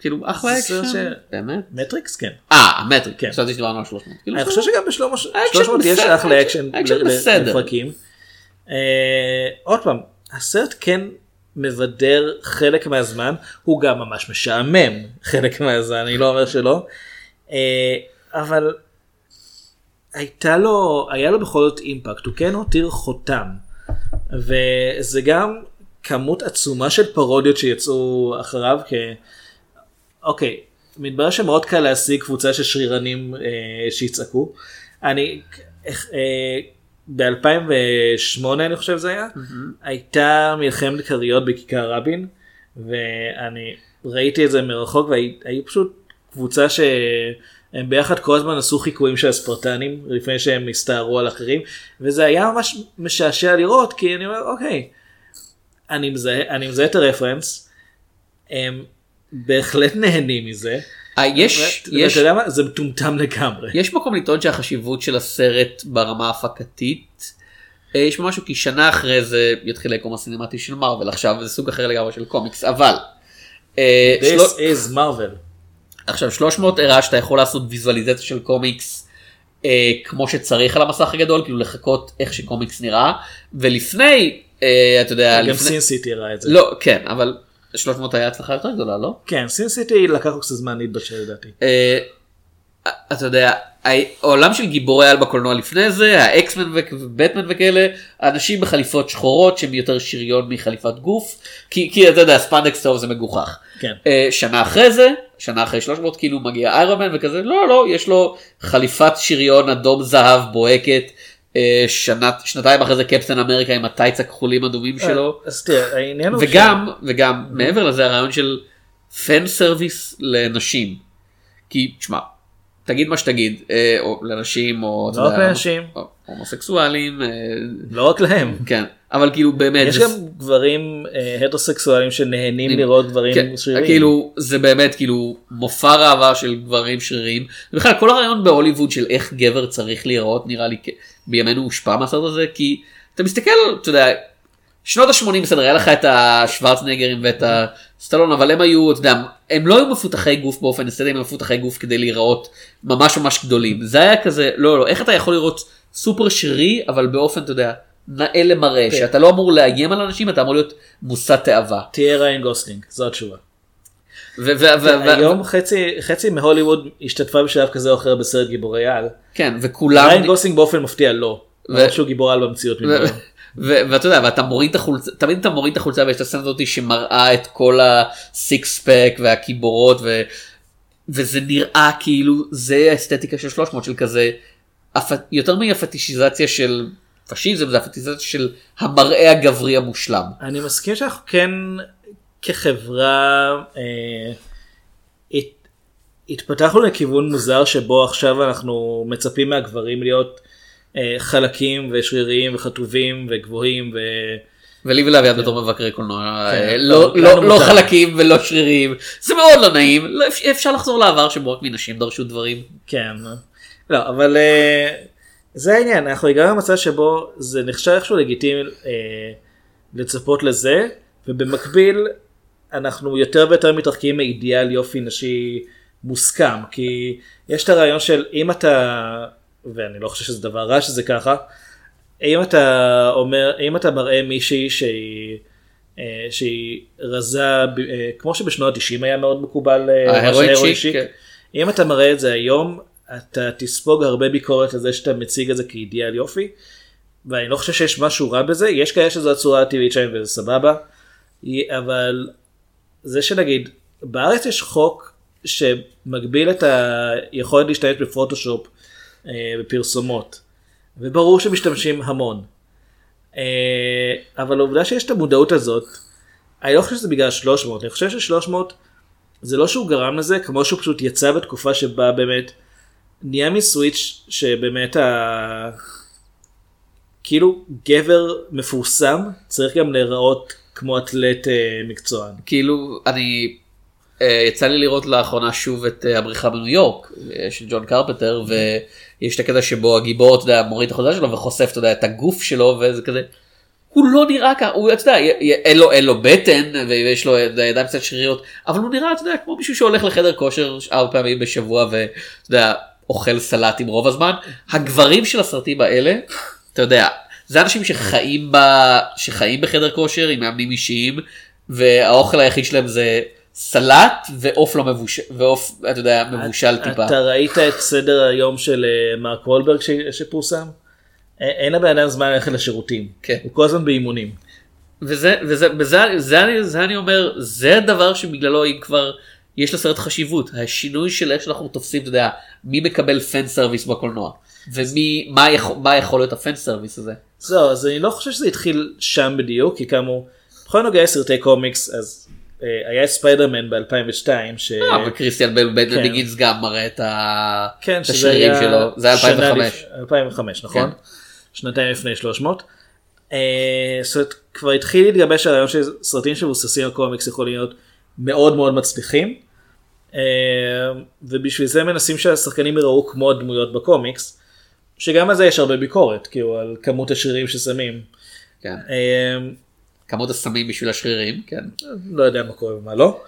כאילו אחלה אקשן באמת. מטריקס כן. אה המטריקס כן. חשבתי שדיברנו על 300. כאילו, אני חושב שגם בשלוש האקשן 300 יש אחלה אקשן. לפרקים. אה, עוד פעם הסרט כן מבדר חלק מהזמן הוא גם ממש משעמם חלק מהזמן אני לא אומר שלא. אה, אבל הייתה לו היה לו בכל זאת אימפקט הוא כן הותיר חותם. וזה גם כמות עצומה של פרודיות שיצאו אחריו כי אוקיי מתברר שמאוד קל להשיג קבוצה של שרירנים אה, שיצעקו. אני אה, ב-2008 אני חושב זה היה הייתה מלחמת כריות בכיכר רבין ואני ראיתי את זה מרחוק והיו פשוט קבוצה שהם ביחד כל הזמן עשו חיקויים של הספרטנים לפני שהם הסתערו על אחרים וזה היה ממש משעשע לראות כי אני אומר אוקיי אני מזהה, אני מזהה את הרפרנס הם בהחלט נהנים מזה. אה, יש ואתה יש יודע מה זה מטומטם לגמרי. יש מקום לטעון שהחשיבות של הסרט ברמה ההפקתית אה, יש משהו כי שנה אחרי זה יתחיל היקום הסינמטי של מארוול עכשיו זה סוג אחר לגמרי של קומיקס אבל. אה, This שלו- is Marvel. עכשיו 300 הראה שאתה יכול לעשות ויזואליזציה של קומיקס אה, כמו שצריך על המסך הגדול כאילו לחכות איך שקומיקס נראה ולפני אה, אתה יודע גם לפני... סין סיטי הראה את זה. לא כן אבל 300 היה הצלחה יותר גדולה לא? כן סין סיטי לקח קצת זמן להתבשל לדעתי. אה, אתה יודע העולם של גיבורי על בקולנוע לפני זה האקסמן ובטמן וכאלה אנשים בחליפות שחורות שהם יותר שריון מחליפת גוף כי, כי אתה יודע ספנדקס טוב זה מגוחך. כן. אה, שנה אחרי זה שנה אחרי 300 כאילו מגיע איירומן וכזה לא לא יש לו חליפת שריון אדום זהב בוהקת. אה, שנה, שנתיים אחרי זה קפטן אמריקה עם הטייץ הכחולים אדומים שלו. אז תראה העניין הוא וגם וגם מעבר לזה הרעיון של פן סרוויס לנשים. כי תשמע תגיד מה שתגיד אה, או לנשים או לא רק לנשים. הומוסקסואלים אה, לא רק להם. כן אבל כאילו באמת יש גם גברים אה, הטרוסקסואלים שנהנים לראות גברים כן, שרירים. כאילו זה באמת כאילו מופע ראווה של גברים שרירים. בכלל כל הרעיון בהוליווד של איך גבר צריך להיראות נראה לי כ- בימינו הושפע מהסרט הזה כי אתה מסתכל אתה יודע שנות ה-80 בסדר היה לך את השוורצנגרים ואת הסטלון אבל הם היו אתה יודע הם לא היו מפותחי גוף באופן אסתטי הם היו מפותחי גוף כדי להיראות ממש ממש גדולים זה היה כזה לא לא איך אתה יכול לראות סופר שרירי אבל באופן אתה יודע נאה למראה כן. שאתה לא אמור לאיים על אנשים אתה אמור להיות מושא תאווה. תהיה ראיין גוסלינג זו התשובה. ו- ו- ו- ו- היום חצי מהוליווד השתתפה בשלב כזה או אחר בסרט גיבורי על. כן וכולם ריין גוסלינג באופן מפתיע לא. שהוא גיבור על במציאות. ואתה יודע ואתה מוריד את החולצה תמיד אתה מוריד את החולצה ויש את הסצנה הזאת שמראה את כל ה six pack והקיבורות ו- וזה נראה כאילו זה האסתטיקה של 300 של כזה אפ- יותר מהפטישיזציה של פשיזם זה הפטישיזציה של המראה הגברי המושלם. אני מסכים שאנחנו כן כחברה אה, הת, התפתחנו לכיוון מוזר שבו עכשיו אנחנו מצפים מהגברים להיות אה, חלקים ושריריים וחטובים וגבוהים ו... ולי ולאביעד בתור מבקרי קולנוע כן, אה, לא, לא, לא, לא מותר. חלקים ולא שרירים זה מאוד לא נעים לא, אפ- אפשר לחזור לעבר שבו רק מנשים דרשו דברים. כן. לא אבל אה, זה העניין אנחנו הגענו למצב שבו זה נחשב איכשהו לגיטימי אה, לצפות לזה ובמקביל אנחנו יותר ויותר מתרחקים מאידיאל יופי נשי מוסכם כי יש את הרעיון של אם אתה ואני לא חושב שזה דבר רע שזה ככה אם אתה אומר אם אתה מראה מישהי שהיא. אה, שהיא רזה אה, כמו שבשנות ה-90 היה מאוד מקובל אה, ההרואין שיק, שיק. כן. אם אתה מראה את זה היום אתה תספוג הרבה ביקורת על זה שאתה מציג את זה כאידיאל יופי. ואני לא חושב שיש משהו רע בזה, יש כאלה שזו הצורה הטבעית שלהם וזה סבבה. אבל זה שנגיד, בארץ יש חוק שמגביל את היכולת להשתמש בפוטושופ אה, בפרסומות. וברור שמשתמשים המון. אה, אבל העובדה שיש את המודעות הזאת, אני לא חושב שזה בגלל 300, אני חושב ש-300 זה לא שהוא גרם לזה, כמו שהוא פשוט יצא בתקופה שבה באמת נהיה מסוויץ' שבאמת ה... כאילו גבר מפורסם צריך גם להיראות כמו אתלט אה, מקצוען. כאילו אני אה, יצא לי לראות לאחרונה שוב את אה, הבריחה בניו יורק של ג'ון קרפטר ויש את הקטע שבו הגיבור אתה יודע, מוריד את החולצה שלו וחושף אתה יודע, את הגוף שלו וזה כזה. הוא לא נראה ככה, הוא אתה יודע, אין לו, אין לו בטן ויש לו ידיים קצת שריריות אבל הוא נראה אתה יודע, כמו מישהו שהולך לחדר כושר ארבע פעמים בשבוע ואתה יודע, אוכל סלטים רוב הזמן. הגברים של הסרטים האלה, אתה יודע, זה אנשים שחיים, ב... שחיים בחדר כושר עם מאמנים אישיים והאוכל היחיד שלהם זה סלט ועוף לא מבושל, ועוף אתה יודע מבושל טיפה. אתה ראית את סדר היום של אה, מרק וולברג ש- שפורסם? אין לבן אדם זמן ללכת לשירותים. כן. הוא כל הזמן באימונים. וזה וזה וזה זה אני זה אני אומר זה הדבר שבגללו אם כבר יש לסרט חשיבות השינוי של איך שאנחנו תופסים אתה יודע מי מקבל fan service בקולנוע ומי מה יכול מה יכול להיות ה fan service הזה. זהו, אז אני לא חושב שזה התחיל שם בדיוק, כי כאמור, בכל נוגע לסרטי קומיקס, אז אה, היה את ספיידרמן ב-2002, ש... אה, וכריסטיאן בייל כן. Begins גם מראה את ה- כן, את השרירים היה שלו זה היה שנה 2005. לפ- 2005, נכון? כן. שנתיים לפני 300. אה, זאת אומרת, כבר התחיל להתגבש הרעיון שסרטים שמבוססים על קומיקס יכולים להיות מאוד מאוד מצליחים. אה, ובשביל זה מנסים שהשחקנים יראו כמו הדמויות בקומיקס, שגם על זה יש הרבה ביקורת, כאילו על כמות השרירים ששמים. כן. אה, כמות הסמים בשביל השרירים כן. לא יודע מה קורה ומה לא.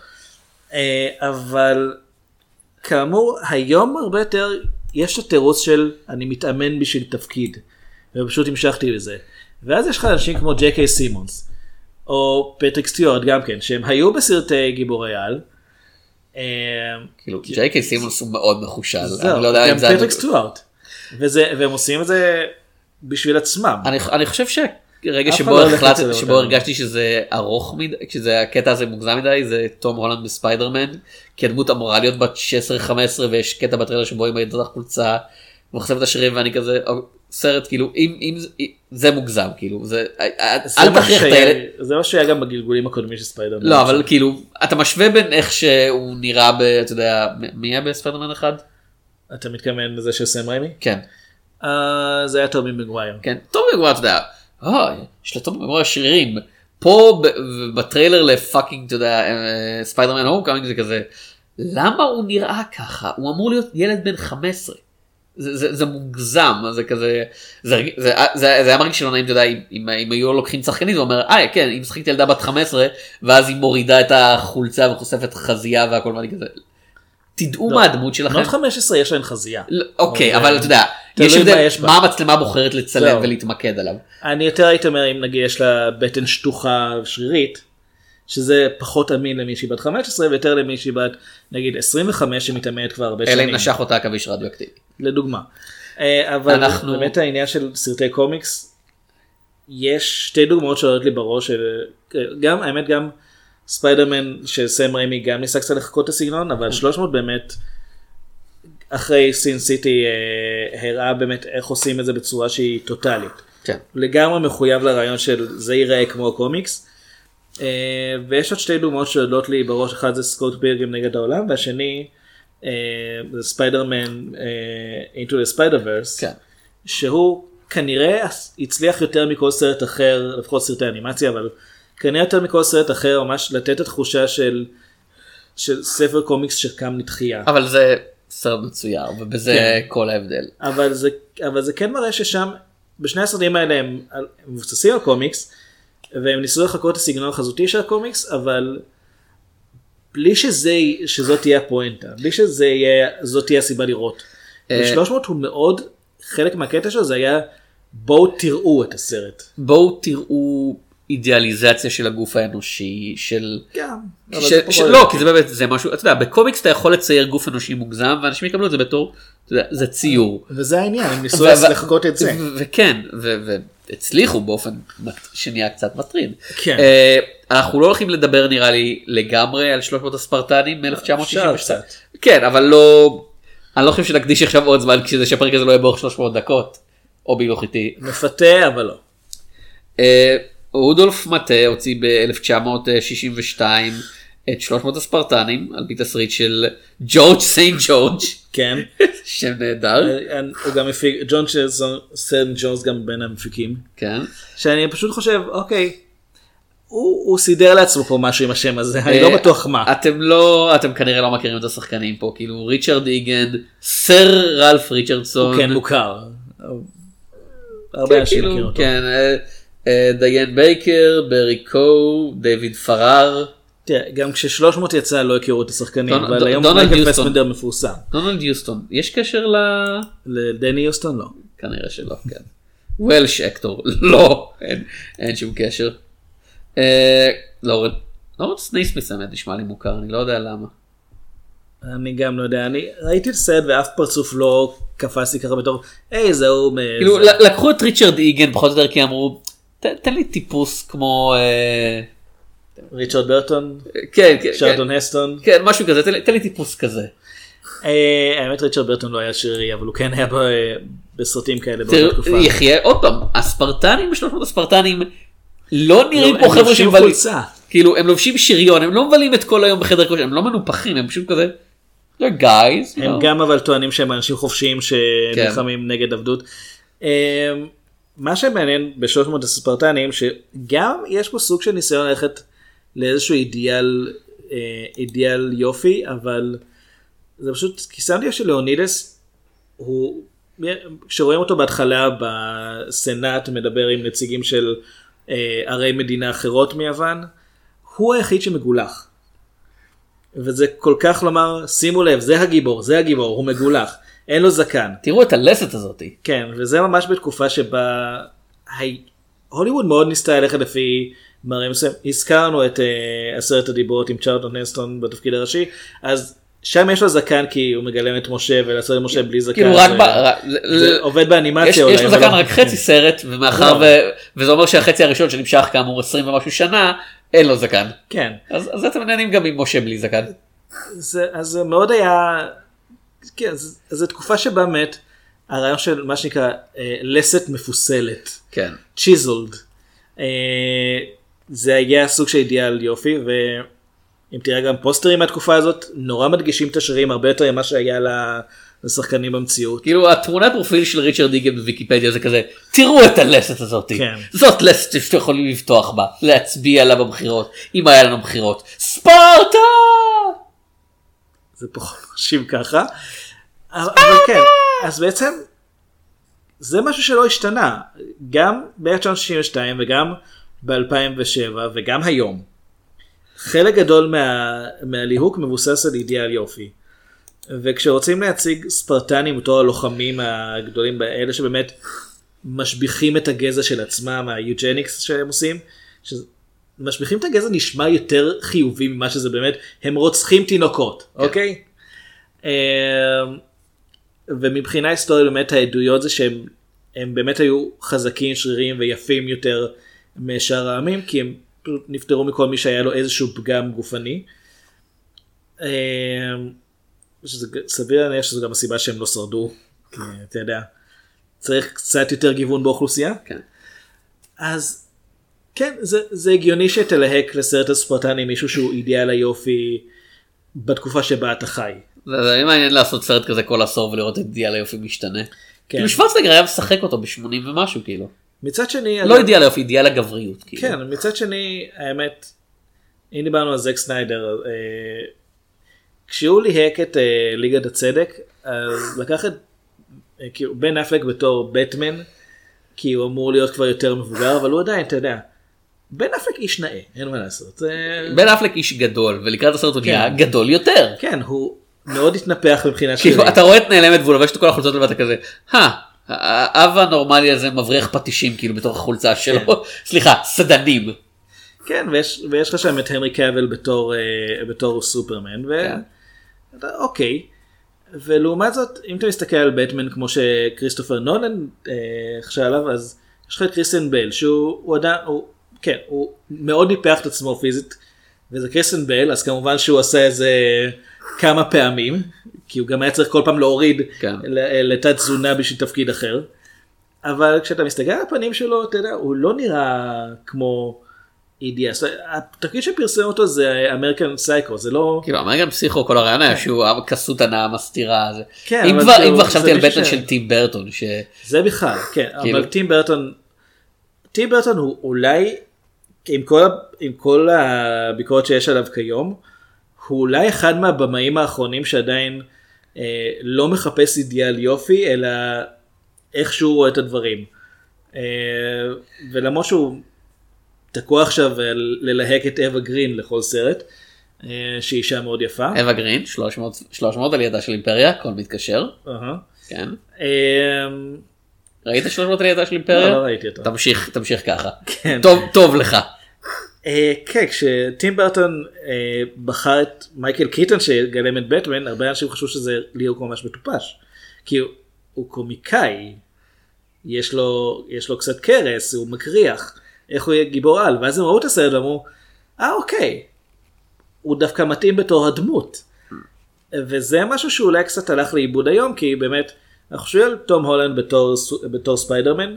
אה, אבל כאמור היום הרבה יותר יש את התירוץ של אני מתאמן בשביל תפקיד. ופשוט המשכתי בזה. ואז יש לך אנשים כמו ג'יי קיי סימונס. או פטריק סטיוארט גם כן שהם היו בסרטי גיבורי על. אה, כאילו ג'יי קיי סימונס הוא מאוד מחושל. אני לא יודע גם אם זה... פטריק סטיוארט. וזה, והם עושים את זה בשביל עצמם. אני, אני חושב אף אחד שבו, לא החלט, שבו. הרגשתי שזה ארוך מדי, שזה הקטע הזה מוגזם מדי, זה תום הולנד בספיידרמן, כי הדמות אמורה להיות בת 16-15 ויש קטע בטריילר שבו היא החולצה וחושפת את השרירים ואני כזה, "או, סרט כאילו, אם, אם זה, מוגזם כאילו, זה, זה למה תכריח את הילד. זה מה שהיה גם בגלגולים הקודמים של ספיידרמן. לא אבל כאילו אתה משווה בין איך שהוא נראה ב... אתה יודע מי היה בספיידרמן אחד? אתה מתכוון לזה של סם ריימי? כן. אה, זה היה טובי מגווייר. כן, טובי מגווייר, אתה יודע, אה, יש לטובי מגווייר שרירים. פה בטריילר ל fucking, אתה יודע, אה, ספיידרמן Homecoming זה כזה, למה הוא נראה ככה? הוא אמור להיות ילד בן 15. זה, זה, זה מוגזם, זה כזה, זה, זה, זה, זה, היה מרגיש לא נעים, אתה יודע, אם, אם, אם היו לוקחים שחקנית, הוא אומר, אה, כן, אם משחקת ילדה בת 15, ואז היא מורידה את החולצה וחושפת חזייה והכל, ואני כזה, תדעו מה הדמות שלכם. בנות 15 יש להן חזייה. לא, אוקיי, אבל אתה יודע, יש מה הבדל, בה. מה המצלמה בוחרת לצלם זהו. ולהתמקד עליו. אני יותר הייתי אומר אם נגיד יש לה בטן שטוחה שרירית, שזה פחות אמין למישהי בת 15 ויותר למישהי בת נגיד 25 שמתאמנת כבר הרבה אלא אם שנים. נשך אותה עכביש רדיואקטיבי. לדוגמה. אה, אבל אנחנו- באמת העניין של סרטי קומיקס, יש שתי דוגמאות שעולות לי בראש, של- גם האמת גם ספיידרמן של סם ריימי גם ניסה קצת לחקות את הסגנון, אבל 300 באמת אחרי Sin City אה, הראה באמת איך עושים את זה בצורה שהיא טוטאלית. כן. לגמרי מחויב לרעיון של זה ייראה כמו הקומיקס. אה, ויש עוד שתי דוגמאות שעולות לי בראש, אחד זה סקוט פילגרים נגד העולם והשני אה, זה ספיידרמן אה, into the spider verse כן. שהוא כנראה הצליח יותר מכל סרט אחר לפחות סרטי אנימציה אבל כנראה יותר מכל סרט אחר ממש לתת את התחושה של של ספר קומיקס שקם לתחייה. אבל זה סרט מצויר, ובזה כן. כל ההבדל. אבל זה, אבל זה כן מראה ששם, בשני הסרטים האלה הם, הם מבוססים על קומיקס, והם ניסו לחקות את הסגנון החזותי של הקומיקס, אבל בלי שזה, שזאת תהיה הפואנטה, בלי שזה יהיה, זאת תהיה הסיבה לראות. אה, ב-300 הוא מאוד, חלק מהקטע שלו זה היה בואו תראו את הסרט. בואו תראו אידיאליזציה של הגוף האנושי של גם. אבל ש- ש- לא כי זה באמת זה משהו אתה יודע בקומיקס אתה יכול לצייר גוף אנושי מוגזם ואנשים יקבלו את זה בתור יודע, זה ציור. וזה העניין, הם ניסו לחכות את זה. וכן והצליחו באופן שנהיה קצת מטריד. כן. אה, אנחנו לא הולכים לדבר נראה לי לגמרי על 300 הספרטנים אפשר מ-1962. קצת. כן אבל לא אני לא חושב שנקדיש עכשיו עוד זמן כדי שהפרק הזה לא יהיה באורך 300 דקות. או בהילוך איטי. מפתה אבל לא. אה, רודולף מטה הוציא ב-1962 את 300 הספרטנים על פי תסריט של ג'ורג' סיינט ג'ורג' כן. שם נהדר. אה, הוא גם מפיק, ג'ון סן ג'ונס גם בין המפיקים. כן. שאני פשוט חושב, אוקיי, הוא הוא סידר לעצמו פה משהו עם השם הזה, אני לא אה, בטוח מה. אתם לא אתם כנראה לא מכירים את השחקנים פה כאילו ריצ'רד איגן סר רלף ריצ'רדסון. הוא כן מוכר. הרבה אנשים כאילו, מכירים אותו. כן, אה, אה, דיאן בייקר, בארי קו, דיוויד פרר, תראה, גם כש-300 יצא לא הכירו את השחקנים, דונ- אבל דונ- היום מייקל. פסבנדר מפורסם. דונלד יוסטון, יש קשר ל... לדני יוסטון לא. כנראה שלא, כן. Welsh actor, לא, אין, אין שום קשר. אה, לורנס, לורנס נייסמיס האמת נשמע לי מוכר, אני לא יודע למה. אני גם לא יודע, אני ראיתי את הסרט ואף פרצוף לא קפץ לי ככה בתור, היי זהו, כאילו זה." ל- לקחו את ריצ'רד איגן פחות או יותר כי אמרו, "ת- תן לי טיפוס כמו, אה, ריצ'רד ברטון, כן, כן, צ'רלטון הסטון. כן, משהו כזה, תן לי- תן לי טיפוס כזה. אה, האמת ריצ'רד ברטון לא היה שרירי, אבל הוא כן היה בסרטים כאלה באותה תקופה. יחיה עוד פעם הספרטנים בשלוש מאות הספרטנים לא נראים לא, כמו הם חבר'ה שמבלים חולצה. כאילו הם לובשים שריון הם לא מבלים את כל היום בחדר כושר הם לא מנופחים הם פשוט כזה. they're guys. you הם know. גם אבל טוענים שהם אנשים חופשיים כן. שנלחמים נגד עבדות. מה שמעניין ב-300 הספרטנים שגם יש פה סוג של ניסיון ללכת לאיזשהו אידיאל אה, אידיאל יופי אבל זה פשוט כי שמתי לב שלאונידס הוא כשרואים אותו בהתחלה בסנאט מדבר עם נציגים של אה, ערי מדינה אחרות מיוון הוא היחיד שמגולח. וזה כל כך לומר שימו לב זה הגיבור זה הגיבור הוא מגולח אין לו זקן תראו את הלסת הזאתי. כן וזה ממש בתקופה שבה הי- הוליווד מאוד ניסתה ללכת לפי מראה מסוים הזכרנו את uh, עשרת הדיברות עם צ'ארלטון הנסטון בתפקיד הראשי אז שם יש לו זקן כי הוא מגלם את משה ולעשות את משה בלי זקן. כאילו רק ו- ב... זה עובד באנימציה יש אולי. יש לו זקן לא- רק חצי סרט ומאחר לא. ו- וזה אומר שהחצי הראשון שנמשך כאמור 20 ומשהו שנה אין לו זקן. כן אז אז אתם נהנים גם עם משה בלי זקן. זה, אז זה מאוד היה, כן, ז- זו תקופה שבה באמת הרעיון של מה שנקרא אה, לסת מפוסלת, כן. צ'יזולד, אה, זה היה סוג של אידיאל יופי ואם תראה גם פוסטרים מהתקופה הזאת נורא מדגישים את השרירים הרבה יותר ממה שהיה ל- לשחקנים במציאות. כאילו התמונת פרופיל של ריצ'רד איגן בוויקיפדיה זה כזה תראו את הלסת הזאתי כן. זאת לסת שאתם יכולים לבטוח בה להצביע לה בבחירות אם היה לנו בחירות ספרטה זה פחות חושב ככה. אבל כן, אז בעצם זה משהו שלא השתנה. גם ב-1962 וגם ב-2007 וגם היום. חלק גדול מה, מהליהוק מבוסס על אידיאל יופי. וכשרוצים להציג ספרטנים בתור הלוחמים הגדולים האלה שבאמת משביחים את הגזע של עצמם, היוג'ניקס שהם עושים, משביחים את הגזע נשמע יותר חיובי ממה שזה באמת, הם רוצחים תינוקות, אוקיי? אמ, ומבחינה היסטורית באמת העדויות זה שהם הם באמת היו חזקים, שרירים ויפים יותר משאר העמים, כי הם פשוט נפטרו מכל מי שהיה לו איזשהו פגם גופני. אמ, שזה סביר להניח שזו גם הסיבה שהם לא שרדו, כי אתה יודע, צריך קצת יותר גיוון באוכלוסייה. כן. אז כן, זה, זה הגיוני שתלהק לסרט הספרטני מישהו שהוא אידיאל היופי בתקופה שבה אתה חי. זה זה מעניין לעשות סרט כזה כל עשור ולראות את אידיאל היופי משתנה. כן. כאילו שוורצנגר היה משחק אותו ב-80 ומשהו כאילו. מצד שני, לא אידיאל היופי אידיאל הגבריות. כאילו. כן, מצד שני, האמת, אם דיברנו על זק סניידר, אה, כשהוא ליהק את אה, ליגת הצדק, אז לקח את אה, כאילו, בן אפלק בתור בטמן, כי הוא אמור להיות כבר יותר מבוגר, אבל הוא עדיין, אתה יודע, בן אפלק איש נאה, אין מה לעשות. בן אפלק איש גדול ולקראת הסרט הוא כן. נהיה גדול יותר. כן, הוא מאוד התנפח מבחינה שלי. אתה רואה את נעלמת והוא לובש את כל החולצות ואתה כזה, "הא, האב הנורמלי הזה מבריח פטישים כאילו בתוך החולצה שלו, סליחה, סדנים. כן, ויש, לך שם את הנרי קאבל בתור, אה, בתור סופרמן, ו... כן. ולעומת זאת, אם אתה מסתכל על בטמן כמו שכריסטופר נולן אה, חשב עליו, אז יש לך את כריסטיאן בייל, שהוא הוא עדיין, הוא, כן, הוא מאוד ניפח את עצמו פיזית, וזה כריסטיאן בייל, אז כמובן שהוא עשה את זה כמה פעמים, כי הוא גם היה צריך כל פעם להוריד כן. לתת תזונה בשביל תפקיד אחר. אבל כשאתה מסתכל על הפנים שלו, אתה יודע, הוא לא נראה כמו אידיאס. התפקיד שפרסם אותו זה American Psycho, זה לא... כאילו American Psycho כל הרעיון היה שהוא כסות הנאה מסתירה. כן, אם כבר כאילו, אם כבר חשבתי על ש- של טים ברטון ש... זה בכלל, כן, כאילו- אבל טים ברטון, טים ברטון הוא אולי, עם כל, עם כל הביקורת שיש עליו כיום, הוא אולי אחד מהבמאים האחרונים שעדיין אה, לא מחפש אידיאל יופי, אלא איך שהוא רואה את הדברים. אה, ולמרות שהוא תקוע עכשיו על ללהק את אווה גרין לכל סרט, אה, שהיא אישה מאוד יפה. אווה גרין 300 300 על ידה של אימפריה הכל מתקשר אהה. כן אה, ראית 300 על ידה של לא, אימפריה? לא ראיתי אותו. תמשיך תמשיך ככה כן. טוב טוב לך אה, כן, כשטים ברטון אה, בחר את מייקל קיטון שיגלם את בטמן, הרבה אנשים חשבו שזה ליאור ממש מטופש. כי הוא, הוא קומיקאי, יש לו, יש לו קצת קרס, הוא מקריח, איך הוא יהיה גיבור על, ואז הם ראו את הסרט ואמרו, אה אוקיי, הוא דווקא מתאים בתור הדמות. וזה משהו שאולי קצת הלך לאיבוד היום, כי באמת, אנחנו חושבים על תום הולנד בתור, בתור ספיידרמן,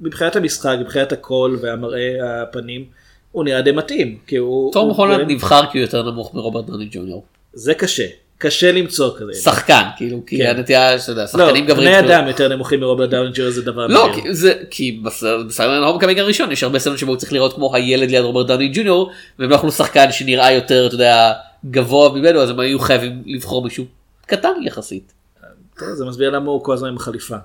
ומבחינת המשחק, מבחינת הקול והמראה הפנים, הוא נראה די מתאים. כי הוא, תום הולנד נבחר כי הוא יותר נמוך מרוברט דוני ג'וניור זה קשה, קשה למצוא כזה. שחקן כאילו כי כן. הנטייה שאתה יודע לא, שחקנים גברים בני כאילו- אדם יותר נמוכים מרוברט דאוני ג'וניור זה דבר לא. כי זה כי בסרט בסרט Homecoming הראשון יש הרבה סצנות שבו הוא צריך להיראות כמו הילד ליד רוברט דאוני ג'וניור והם לא יכלו שחקן שנראה יותר אתה יודע גבוה ממנו אז הם היו חייבים לבחור מישהו קטן יחסית. זה מסביר למה הוא כל הזמן עם חליפה.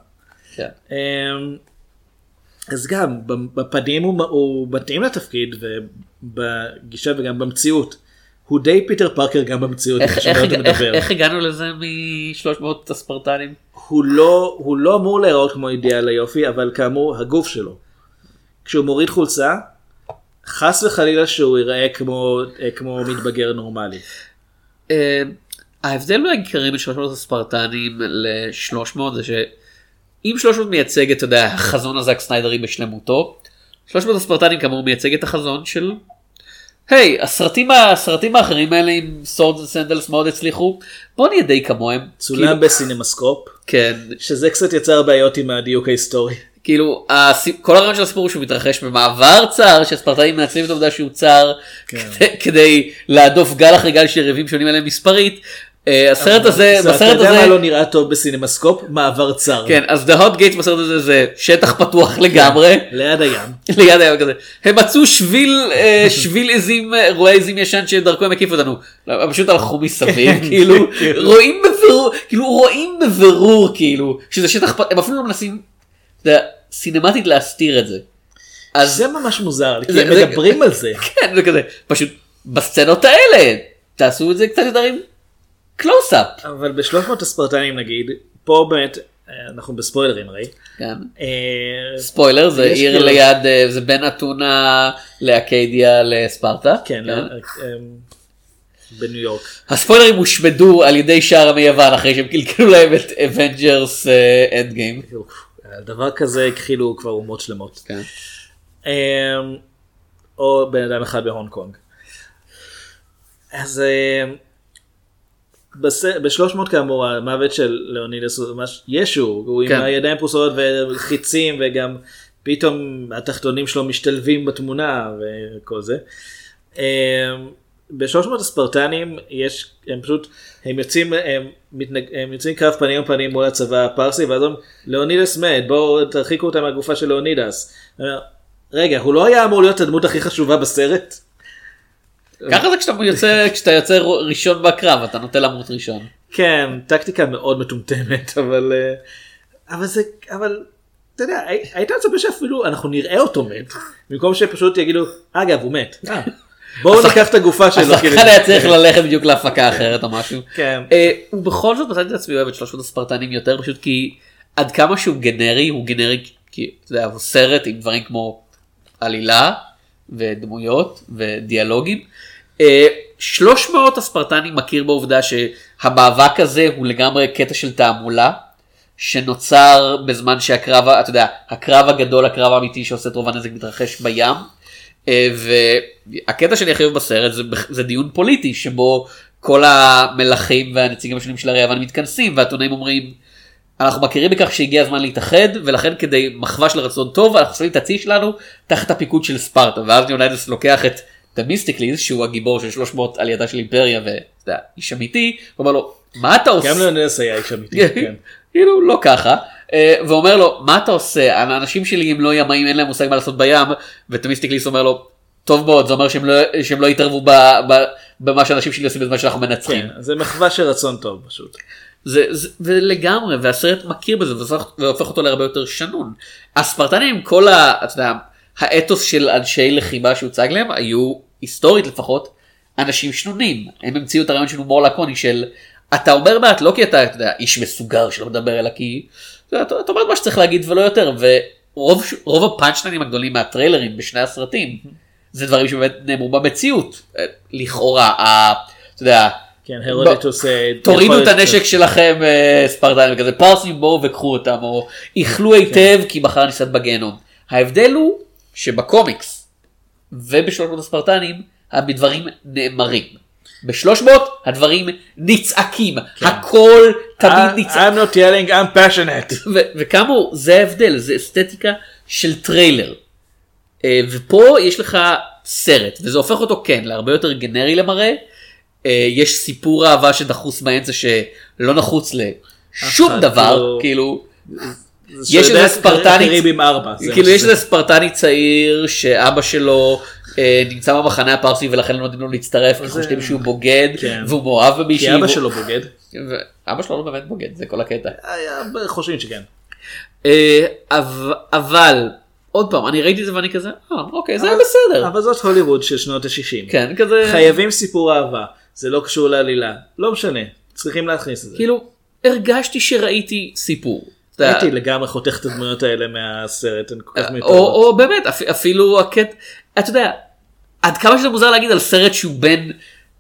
אז גם בפנים הוא, הוא מתאים לתפקיד ובגישה וגם במציאות. הוא די פיטר פארקר גם במציאות. איך- איך- איך-. איך הגענו לזה מ-300 הספרטנים? הוא לא, הוא לא אמור להיראות כמו אידיאל היופי, אבל כאמור, הגוף שלו. כשהוא מוריד חולצה, חס וחלילה שהוא ייראה כמו, אה, כמו מתבגר נורמלי. אה, ההבדל העיקרי בין 300 הספרטנים ל-300 זה שאם 300 מייצג את יודע, החזון הזאק סניידרי בשלמותו, 300 הספרטנים כאמור מייצג את החזון של היי הסרטים הסרטים האחרים האלה עם swords ו sandals מאוד הצליחו בוא נהיה די כמוהם. צולם כאילו- בסינמסקופ, כן שזה קצת יצר בעיות עם הדיוק ההיסטורי. כאילו הסיפ- כל הרעיון של הסיפור הוא שהוא מתרחש במעבר צר שהספרטנים מנצלים את העובדה שהוא צר כדי- כדי להדוף גל אחרי גל של יריבים שונים עליהם מספרית. אה, הסרט הזה אז אתה בסרט יודע מה הזה לא נראה טוב בסינמסקופ? מעבר צר. כן אז the hot gates בסרט הזה זה שטח פתוח לגמרי ליד הים. ליד הים כזה הם מצאו שביל אה, שביל עזים אה, רועה עזים ישן שדרכו הם הקיפו אותנו לא, הם פשוט הלכו מסביב כאילו רואים בבירור כאילו רואים בבירור כאילו שזה שטח הם אפילו לא מנסים אתה יודע, סינמטית להסתיר את זה. אז זה ממש מוזר, כי הם מדברים על זה. כן זה כזה פשוט בסצנות האלה תעשו את זה קצת יותר עם קלוס-אפ. אבל ב-300 הספרטנים נגיד, פה באמת, אה, אנחנו בספוילרים הרי. כן. ספוילר זה עיר כאילו- ליד אה, זה בין אתונה לאקדיה לספרטה. כן, בניו יורק. הספוילרים הושמדו על ידי שאר עמי יוון אחרי שהם קלקלו להם את Avengers Endgame. דבר כזה הכחידו כבר אומות שלמות. כן. אה, או בן אדם אחד בהונג קונג. אז ב-300 כאמור המוות של לאונידס הוא ממש ישו, הוא כן. עם הידיים פרוסות וחיצים וגם פתאום התחתונים שלו משתלבים בתמונה וכל זה. ב-300 הספרטנים יש, הם פשוט, הם יוצאים, הם, מתנג, הם יוצאים קרב פנים על פנים מול הצבא הפרסי ואז אומרים לאונידס מת בואו תרחיקו אותם מהגופה של לאונידס. רגע הוא לא היה אמור להיות הדמות הכי חשובה בסרט? ככה זה כשאתה יוצא כשאתה יוצא ראשון בקרב אתה נוטה למות ראשון. כן, טקטיקה מאוד מטומטמת, אבל, אה, אבל זה, אבל, אתה יודע, הי- היית מצפה שאפילו אנחנו נראה אותו מת, במקום שפשוט יגידו, אגב, הוא מת. אה, בואו ניקח את הגופה שלו. השחקן כאילו. היה צריך ללכת בדיוק להפקה אחרת או משהו. כן. אה, ובכל זאת מצאתי את עצמי אוהב את שלושת הספרטנים יותר פשוט כי עד כמה שהוא גנרי הוא גנרי כי אתה יודע, הוא סרט עם דברים כמו עלילה ודמויות ודיאלוגים. אה, 300 הספרטנים מכיר בעובדה שהמאבק הזה הוא לגמרי קטע של תעמולה שנוצר בזמן שהקרב, אתה יודע, הקרב הגדול, הקרב האמיתי שעושה את רוב הנזק מתרחש בים. אה, והקטע שאני הכי אוהב בסרט זה, זה דיון פוליטי שבו כל המלכים והנציגים השונים של הרי יוון מתכנסים והעיתונאים אומרים אנחנו מכירים בכך שהגיע הזמן להתאחד ולכן כדי מחווה של רצון טוב אנחנו שמים את הצי שלנו תחת הפיקוד של ספרטה ואז לאונידס לוקח את תמיסטוקלס שהוא הגיבור של 300 עלייתה של אימפריה ואתה יודע, איש אמיתי הוא אומר לו מה אתה עושה גם לאונידס היה איש אמיתי. כן. כאילו לא ככה אה, ואומר לו מה אתה עושה האנשים שלי הם לא ימאים אין להם מושג מה לעשות בים ותמיסטוקלס אומר לו טוב מאוד זה אומר שהם לא, שהם לא יתערבו ב, ב, במה שאנשים שלי עושים בזמן שאנחנו מנצחים. כן, זה מחווה של רצון טוב פשוט. זה, זה ולגמרי והסרט מכיר בזה והופך אותו להרבה יותר שנון. הספרטנים עם כל ה, אתה יודע, האתוס של אנשי לחימה שהוצג להם היו היסטורית לפחות אנשים שנונים הם המציאו את הרעיון של הומור לקוני של אתה אומר מעט לא כי אתה, אתה יודע, איש מסוגר שלא מדבר אלא כי אתה, אתה, אומר מה שצריך להגיד ולא יותר ורוב רוב הפאנצ'לנים הגדולים מהטריילרים בשני הסרטים זה דברים שבאמת נאמרו במציאות לכאורה ה- אתה יודע. כן, הרודטוס... תורידו את הנשק שלכם אה, ספרטנים כזה פרסים בואו וקחו אותם או איכלו היטב כי מחר נסעד בגיהנום. ההבדל הוא שבקומיקס ובשלוש מאות הספרטנים הדברים נאמרים. בשלוש מאות הדברים נצעקים הכל תמיד I- נצעק. I'm not yelling, I'm passionate. וכאמור זה ההבדל זה אסתטיקה של טריילר. אה, ופה יש לך סרט וזה הופך אותו כן להרבה יותר גנרי למראה. אה, יש סיפור אהבה שדחוס באמצע שלא נחוץ לשום דבר כאילו- כאילו יש איזה. זה כאילו יש. איזה ספרטני צעיר שאבא שלו אה, נמצא במחנה הפרסי ולכן לא נותנים לו להצטרף כי חושבים שהוא בוגד כן. והוא מאוהב במישהי. כי אבא שלו בוגד. ואבא שלו לא באמת בוגד זה כל הקטע. היה- חושבים שכן. אה, אבל- אבל עוד פעם אני ראיתי את זה ואני כזה אה, אוקיי זה היה בסדר. אבל זאת הוליווד של שנות ה-60. כן כזה חייבים סיפור אהבה. זה לא קשור לעלילה. לא משנה. צריכים להכניס את זה. כאילו הרגשתי שראיתי סיפור. אתה הייתי לגמרי חותך את הדמויות האלה מהסרט. הן כל כך או, מיותרות. או באמת אפ, אפילו הקט אתה יודע עד כמה שזה מוזר להגיד על סרט שהוא בן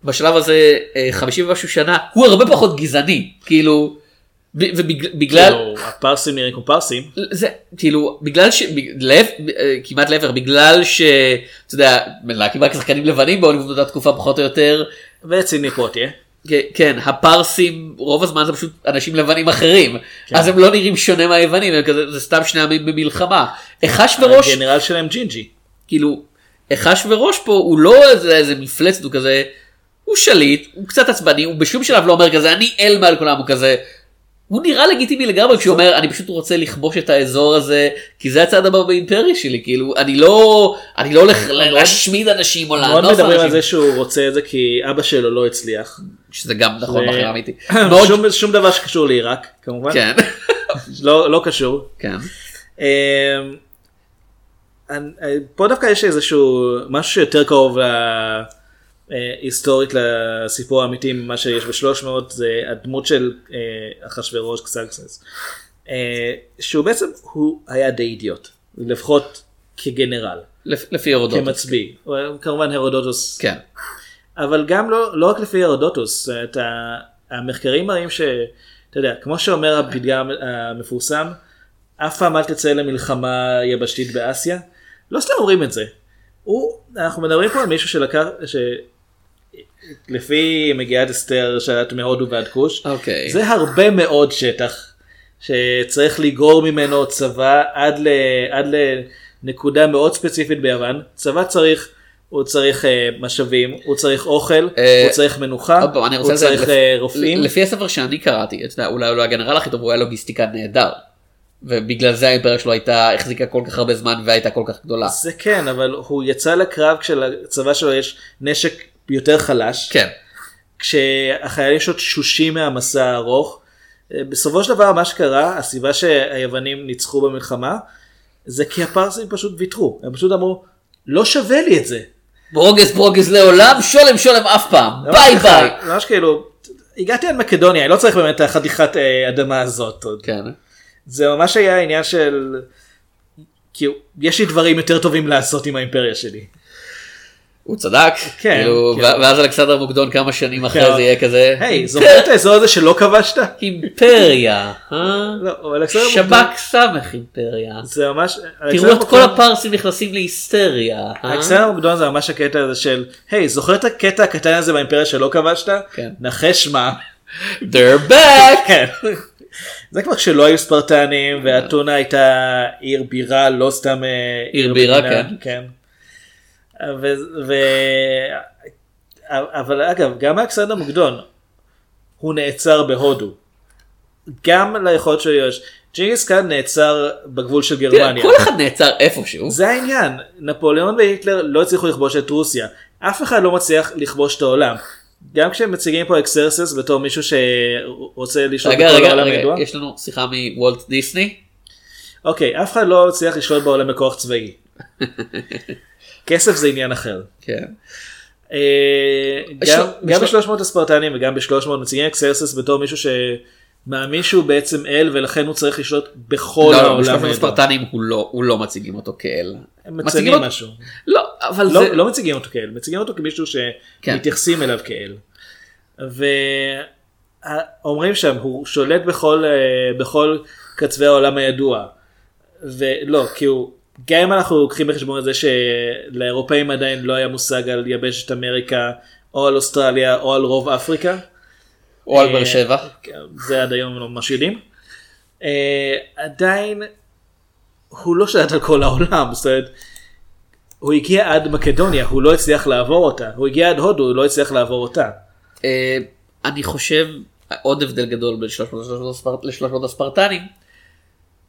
בשלב הזה אה, 50 ומשהו שנה הוא הרבה פחות גזעני כאילו ובגלל כאילו, הפרסים נראים כמו פרסים. זה כאילו בגלל ש... אה, כמעט להפך בגלל שאתה יודע להקים רק שחקנים לבנים בהוליווד באותה תקופה פחות או יותר וציני פוטיה. כן, כן הפרסים רוב הזמן זה פשוט אנשים לבנים אחרים אז הם לא נראים שונה מהיוונים הם כזה זה סתם שני עמים במלחמה. אחשוורוש הגנרל שלהם ג'ינג'י. כאילו אחשוורוש פה הוא לא איזה, איזה מפלצת הוא כזה הוא שליט הוא קצת עצבני הוא בשום שלב לא אומר כזה אני אל מעל כולם הוא כזה. הוא נראה לגיטימי לגמרי כשהוא אומר אני פשוט רוצה לכבוש את האזור הזה כי זה הצעד הבא באימפריה שלי כאילו אני לא אני לא הולך להשמיד אנשים או מאוד לאנוס מדברים על אנשים זה שהוא רוצה את זה כי אבא שלו לא הצליח. שזה גם נכון בחיים אמיתי. שום- דבר שקשור לעיראק כמובן. כן לא לא קשור. כן אמ, פה דווקא יש איזשהו משהו שיותר קרוב היסטורית לסיפור האמיתי ממה שיש בשלוש מאות זה הדמות של אה, אחשוורוש קסקסס אה, שהוא בעצם הוא היה די אידיוט לפחות כגנרל לפ- לפי הרודות. כמצביא כמובן הרודוטוס כן. אבל גם לא, לא רק לפי הרודוטוס, המחקרים מראים שאתה יודע, כמו שאומר הפתגם המפורסם, אף פעם אל תצא למלחמה יבשתית באסיה, לא סתם אומרים את זה. הוא, אנחנו מדברים פה על מישהו שלקח, שלפי מגיעת אסתר שלט מהודו ועד כוש, אוקיי. זה הרבה מאוד שטח שצריך לגרור ממנו צבא עד, ל, עד לנקודה מאוד ספציפית ביוון. צבא צריך, הוא צריך אה, משאבים, הוא צריך אוכל, אה, הוא צריך מנוחה, רוצה הוא צריך לפ- אה, רופאים. לפי הספר שאני קראתי, אתה יודע, אולי הוא לא הגנרל הכי טוב, הוא היה לוגיסטיקה נהדר. ובגלל זה האימפריה שלו הייתה, החזיקה כל כך הרבה זמן והייתה כל כך גדולה. זה כן, אבל הוא יצא לקרב כשלצבא שלו יש נשק יותר חלש, כן. כשהחיילים שלו תשושים מהמסע הארוך. אה, בסופו של דבר מה שקרה, הסיבה שהיוונים ניצחו במלחמה, זה כי הפרסים פשוט ויתרו, הם פשוט אמרו, לא שווה לי את זה. ברוגז ברוגז לעולם, שולם שולם אף פעם. ביי ביי. ממש כאילו, הגעתי עד מקדוניה, אני לא צריך באמת את החתיכת אה, אדמה הזאת עוד. כן. זה ממש היה עניין של... כאילו, יש לי דברים יותר טובים לעשות עם האימפריה שלי. הוא צדק, כן, כאילו, כן. ואז אלכסנדר מוקדון כמה שנים אחרי כן. זה יהיה כזה, היי, זוכר את האזור הזה שלא כבשת? אימפריה, אה? לא, שב"כ סמך אימפריה. זה ממש... תראו את כל הפרסים נכנסים להיסטריה. אה? אלכסנדר מוקדון זה ממש הקטע הזה של, היי, זוכר את הקטע הקטן הזה באימפריה שלא כבשת? כן. נחש מה. They're back! כן. זה כבר כשלא היו ספרטנים ואתונה הייתה עיר בירה לא סתם אה, עיר בירה, מדינה, כן. ו, ו... אבל אגב גם אלכסנדר מוקדון הוא נעצר בהודו. גם ליכולת שלו יש. ג'ינגיס קאן נעצר בגבול של תראה, גרמניה. כל אחד נעצר איפשהו. זה העניין, נפוליאון והיטלר לא הצליחו לכבוש את רוסיה, אף אחד לא מצליח לכבוש את העולם. גם כשהם מציגים פה אקסרסס בתור מישהו שרוצה לשלוט רגע, בכל רגע, העולם רגע, הידוע, יש לנו שיחה מוולט דיסני. אוקיי, אף אחד לא הצליח לשלוט בעולם בכוח צבאי. כסף זה עניין אחר. כן. אה, יש גם- לו- גם יש לו- ב-300 הספרטנים וגם ב-300 מציגים אקסרסס בתור מישהו שמאמין שהוא בעצם אל ולכן הוא צריך לשלוט בכל לא, לא, העולם בשלב הידוע. הספרטנים הוא לא, לא מציגים אותו כאל. הם מציגים משהו. לא, אבל לא, זה... לא מציגים אותו כאל, מציגים אותו כמישהו כן. שמתייחסים אליו כאל. ואומרים שם, הוא שולט בכל, אה, בכל קצווי העולם הידוע. ולא, כי הוא, גם אם אנחנו לוקחים בחשבון את זה שלאירופאים עדיין לא היה מושג על יבשת אמריקה, או על אוסטרליה, או על רוב אפריקה, או על אה, באר שבע. זה עד היום לא ממש יודעים. אה, עדיין הוא לא שולט על כל העולם, זאת אומרת, הוא הגיע עד מקדוניה, הוא לא הצליח לעבור אותה, הוא הגיע עד הודו, הוא לא הצליח לעבור אותה. אה, אני חושב עוד הבדל גדול בין 300 ל-300 הספרטנים.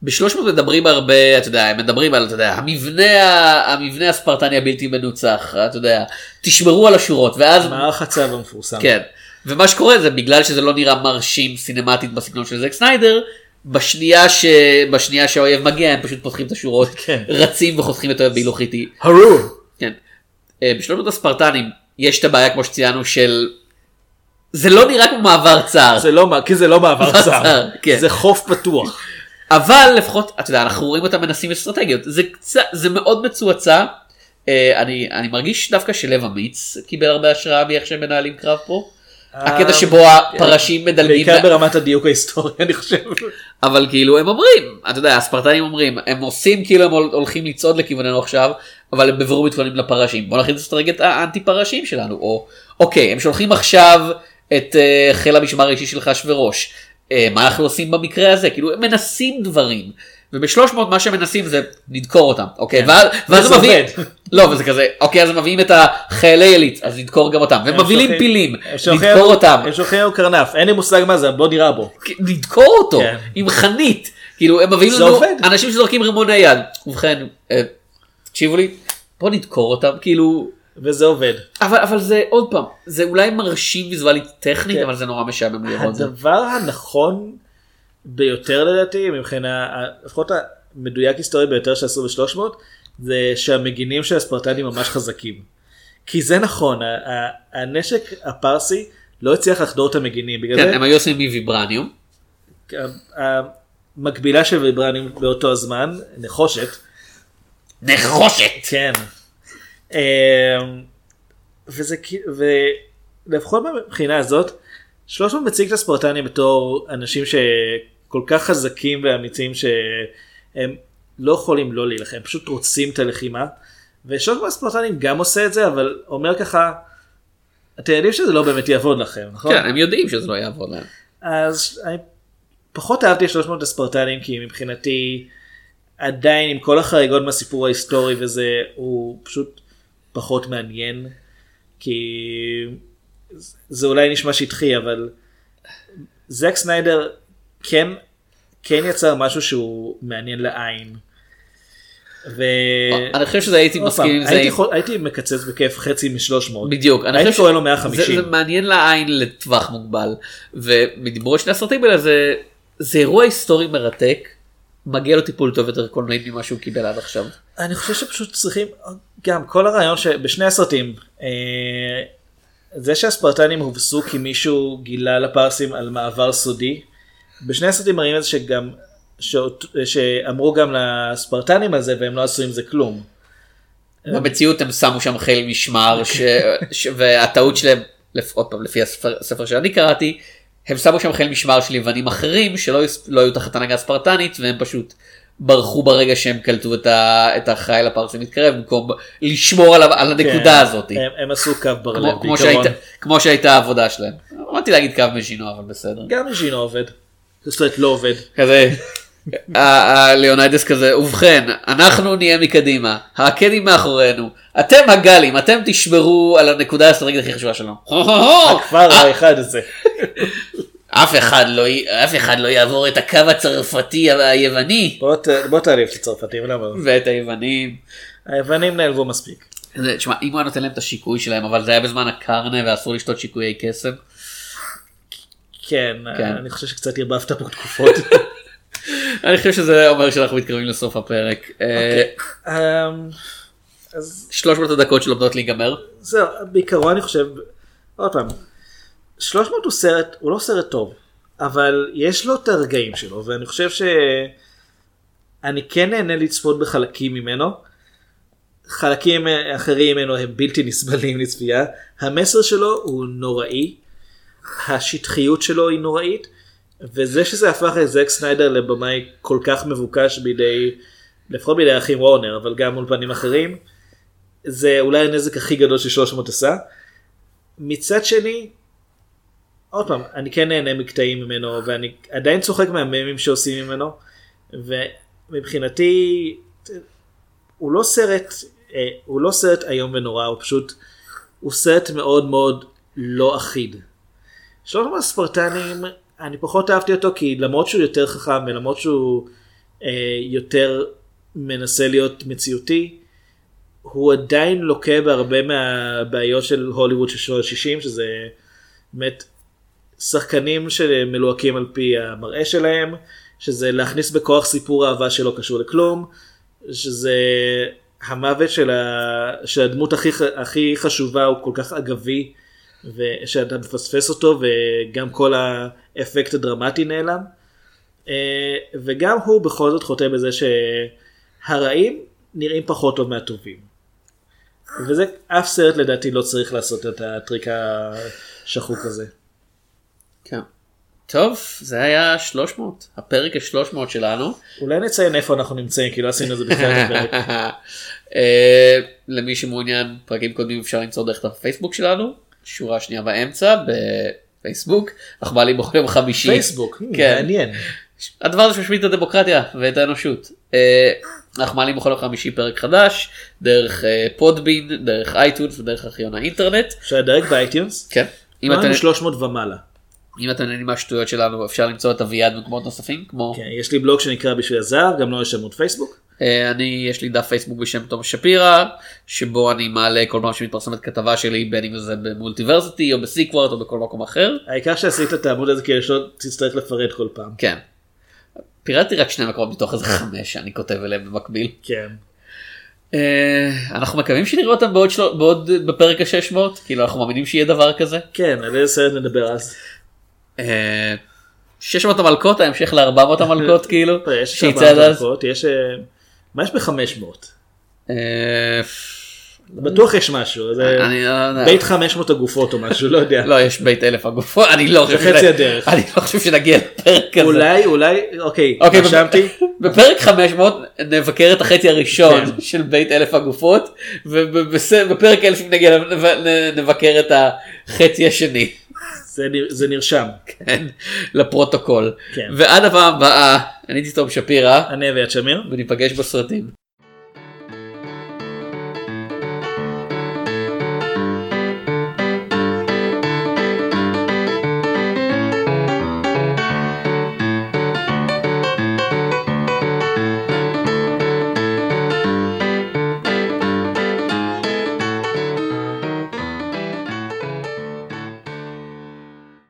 ב-300 מדברים הרבה, אתה יודע, הם מדברים על, אתה יודע, המבנה, המבנה הספרטני הבלתי מנוצח, אתה יודע, תשמרו על השורות, ואז, מערך הצו המפורסם. כן, ומה שקורה זה בגלל שזה לא נראה מרשים סינמטית בסגנון של זק סניידר, בשנייה, ש... בשנייה שהאויב מגיע הם פשוט פותחים את השורות, כן. רצים וחותכים את האויב בהילוך איטי. הרו! כן. אה, בשלונות הספרטנים יש את הבעיה כמו שציינו של זה לא נראה כמו מעבר צר זה לא, כי זה לא מעבר צר, כן. זה חוף פתוח. אבל לפחות אתה יודע אנחנו רואים אותם מנסים אסטרטגיות זה קצת זה מאוד מצועצע. אה, אני אני מרגיש דווקא שלב אמיץ קיבל הרבה השראה מאיך שהם מנהלים קרב פה. הקטע שבו הפרשים מדלגים בעיקר ברמת הדיוק ההיסטורי אני חושב. אבל כאילו הם אומרים אתה יודע הספרטנים אומרים הם עושים כאילו הם הול- הולכים לצעוד לכיווננו עכשיו אבל הם בבירור מתכוננים לפרשים בוא נכניס את אסטרטגיית האנטי פרשים שלנו או אוקיי הם שולחים עכשיו את אה, חיל המשמר האישי של אחשוורוש אה, מה אנחנו עושים במקרה הזה כאילו הם מנסים דברים. וב-300 מה שהם מנסים זה לדקור אותם אוקיי ואז ואז וזה הם מביאים עובד. לא וזה כזה אוקיי אז הם מביאים את החיילי עילית אז נדקור גם אותם והם מבהילים פילים הם שולחים- נדקור אותם הם שולחים לנו קרנף, אין לי מושג מה זה, בוא נירה בו. לדקור אותו כן. עם חנית כאילו הם מביאים לנו עובד. אנשים שזורקים רימוני יד ובכן אה, תקשיבו לי בוא נדקור אותם כאילו וזה עובד. אבל אבל זה עוד פעם זה אולי מרשים ויזואלית טכנית כן. אבל זה נורא משעמם לראות את זה. הדבר הנכון ביותר לדעתי מבחינה לפחות המדויק היסטורי ביותר שעשו ב-300 זה שהמגינים של הספרטנים ממש חזקים. כי זה נכון הנשק הפרסי לא הצליח לחדור את המגינים בגלל כן, זה הם היו עושים מוויברניום המקבילה של ויברנים באותו הזמן נחושת נחושת כן. אמ, וזה כאילו, ולפחות מבחינה הזאת, 300 מציג את הספרטנים בתור אנשים שכל כך חזקים ואמיצים שהם לא יכולים לא להילחם, פשוט רוצים את הלחימה. ו-300 הספרטנים גם עושה את זה, אבל אומר ככה, אתם יודעים שזה לא באמת יעבוד לכם, נכון? כן הם יודעים שזה לא יעבוד להם. אז אני פחות אהבתי את 300 הספרטנים כי מבחינתי עדיין עם כל החריגות מהסיפור ההיסטורי וזה הוא פשוט פחות מעניין כי זה אולי נשמע שטחי אבל זק סניידר כן כן יצר משהו שהוא מעניין לעין. ו... אני חושב שזה הייתי מסכים עם זה. הייתי, יכול- הייתי מקצץ בכיף חצי מ-300. בדיוק, אני הייתי חושב קורא לו 150. זה, זה מעניין לעין לטווח מוגבל, ומדיברו על שני הסרטים האלה זה, זה אירוע היסטורי מרתק, מגיע לו טיפול טוב יותר קולנועית ממה שהוא קיבל עד עכשיו. אני חושב שפשוט צריכים גם כל הרעיון שבשני הסרטים אה, זה שהספרטנים הובסו כי מישהו גילה לפרסים על מעבר סודי בשני הסרטים מראים את זה שגם שאות- שאמרו גם לספרטנים על זה והם לא עשו עם זה כלום. במציאות הם שמו שם חיל משמר ש... ש... והטעות שלהם. עוד פעם לפי הספר שאני קראתי, הם שמו שם חיל משמר של יוונים אחרים שלא לא היו תחת הנהגה ספרטנית והם פשוט ברחו ברגע שהם קלטו את, ה... את החייל הפר שמתקרב במקום לשמור על, ה... על הנקודה כן, הזאת. הם, הם עשו קו בר לב כמו, כמו. שהייתה, כמו שהייתה העבודה שלהם. אמרתי להגיד קו מז'ינו אבל בסדר. גם ז'ינו עובד. זאת אומרת לא עובד. כזה. ליאוניידס כזה ובכן אנחנו נהיה מקדימה הקדים מאחורינו אתם הגלים אתם תשמרו על הנקודה האסטרטגית הכי חשובה שלנו. הכפר האחד הזה. אף אחד לא אף אחד לא יעבור את הקו הצרפתי היווני בוא ת- בוא תעליב את הצרפתים למה? ואת היוונים. היוונים נעלבו מספיק. תשמע אם הוא היה נותן להם את השיקוי שלהם אבל זה היה בזמן הקרנה ואסור לשתות שיקויי קסם. כן, כן. אני חושב שקצת ערבבת פה תקופות. אני חושב שזה אומר שאנחנו מתקרבים לסוף הפרק. אה, אמ, אז 300 הדקות שעומדות להיגמר. זהו, בעיקרון אני חושב, עוד פעם, 300 הוא סרט, הוא לא סרט טוב, אבל יש לו את הרגעים שלו, ואני חושב שאני כן נהנה לצפות בחלקים ממנו. חלקים אחרים ממנו הם בלתי נסבלים לצפייה. המסר שלו הוא נוראי, השטחיות שלו היא נוראית, וזה שזה הפך את זק סניידר לבמאי כל כך מבוקש בידי, לפחות בידי האחים וורנר, אבל גם אולפנים אחרים, זה אולי הנזק הכי גדול ש-300 עשה. מצד שני, עוד פעם, אני כן נהנה מקטעים ממנו, ואני עדיין צוחק מהממים שעושים ממנו, ומבחינתי, הוא לא סרט, אה, הוא לא סרט איום ונורא, הוא פשוט, הוא סרט מאוד מאוד לא אחיד. שלוש מהספרטנים, אני פחות אהבתי אותו, כי למרות שהוא יותר חכם, ולמרות שהוא אה, יותר מנסה להיות מציאותי, הוא עדיין לוקה בהרבה מהבעיות של הוליווד של שנות ה-60, שזה באמת שחקנים שמלוהקים על פי המראה שלהם, שזה להכניס בכוח סיפור אהבה שלא קשור לכלום, שזה המוות של, ה... של הדמות הכי, הכי חשובה הוא כל כך אגבי, ושאתה מפספס אותו וגם כל האפקט הדרמטי נעלם. אה, וגם הוא בכל זאת חוטא בזה שהרעים נראים פחות טוב מהטובים. וזה אף סרט לדעתי לא צריך לעשות את הטריק השחוק הזה. כן. טוב זה היה 300 הפרק ה-300 שלנו. אולי נציין איפה אנחנו נמצאים כי לא עשינו את זה בתחילת הפרק. אה, למי שמעוניין פרקים קודמים אפשר למצוא דרך הפייסבוק שלנו שורה שנייה באמצע בפייסבוק אנחנו מעלים בכל יום חמישי. פייסבוק, כן. מעניין. הדבר הזה שמשמיד את הדמוקרטיה ואת האנושות. אה, אנחנו מעלים בכל יום חמישי פרק חדש דרך אה, Podbean דרך iTunes ודרך ארכיון האינטרנט. אפשר לדרג ב iTunes? כן. אם אתם, אתם 300 ומעלה. אם אתם נהנים מהשטויות שלנו אפשר למצוא את אביעד במקומות נוספים כמו כן, יש לי בלוג שנקרא בשביל הזהב, גם לא יש עמוד פייסבוק. אה, אני יש לי דף פייסבוק בשם תום שפירא שבו אני מעלה כל פעם שמתפרסמת כתבה שלי בין אם זה ב Multiversity או ב Sequart או בכל מקום אחר. העיקר שעשית את העמוד הזה כדי שלא תצטרך לפרט כל פעם. כן. פירטתי רק שני מקומות מתוך איזה חמש שאני כותב אליהם במקביל. כן. אה, אנחנו מקווים שנראה אותם בעוד, של... בעוד בפרק ה-600 כאילו אנחנו מאמינים שיהיה דבר כזה. כן, על איזה סרט נדבר אז. אה, 600 המלכות ההמשך ל-400 המלכות כאילו. יש שיצא עד אז. דקות, יש... מה יש ב-500? אה, בטוח יש משהו, זה לא. בית 500 הגופות או משהו, לא יודע. לא יש בית אלף הגופות אני לא חושב הדרך. אני לא חושב שנגיע לפרק כזה. אולי, אולי, אוקיי, אוקיי, רשמתי. בפרק 500 נבקר את החצי הראשון כן. של בית אלף הגופות ובפרק 1000 נגיע נ- נבקר את החצי השני זה נר- זה נרשם. כן, לפרוטוקול כן. ועד הפעם הבאה אני הייתי תום שפירא אני אביעד שמיר. וניפגש בסרטים.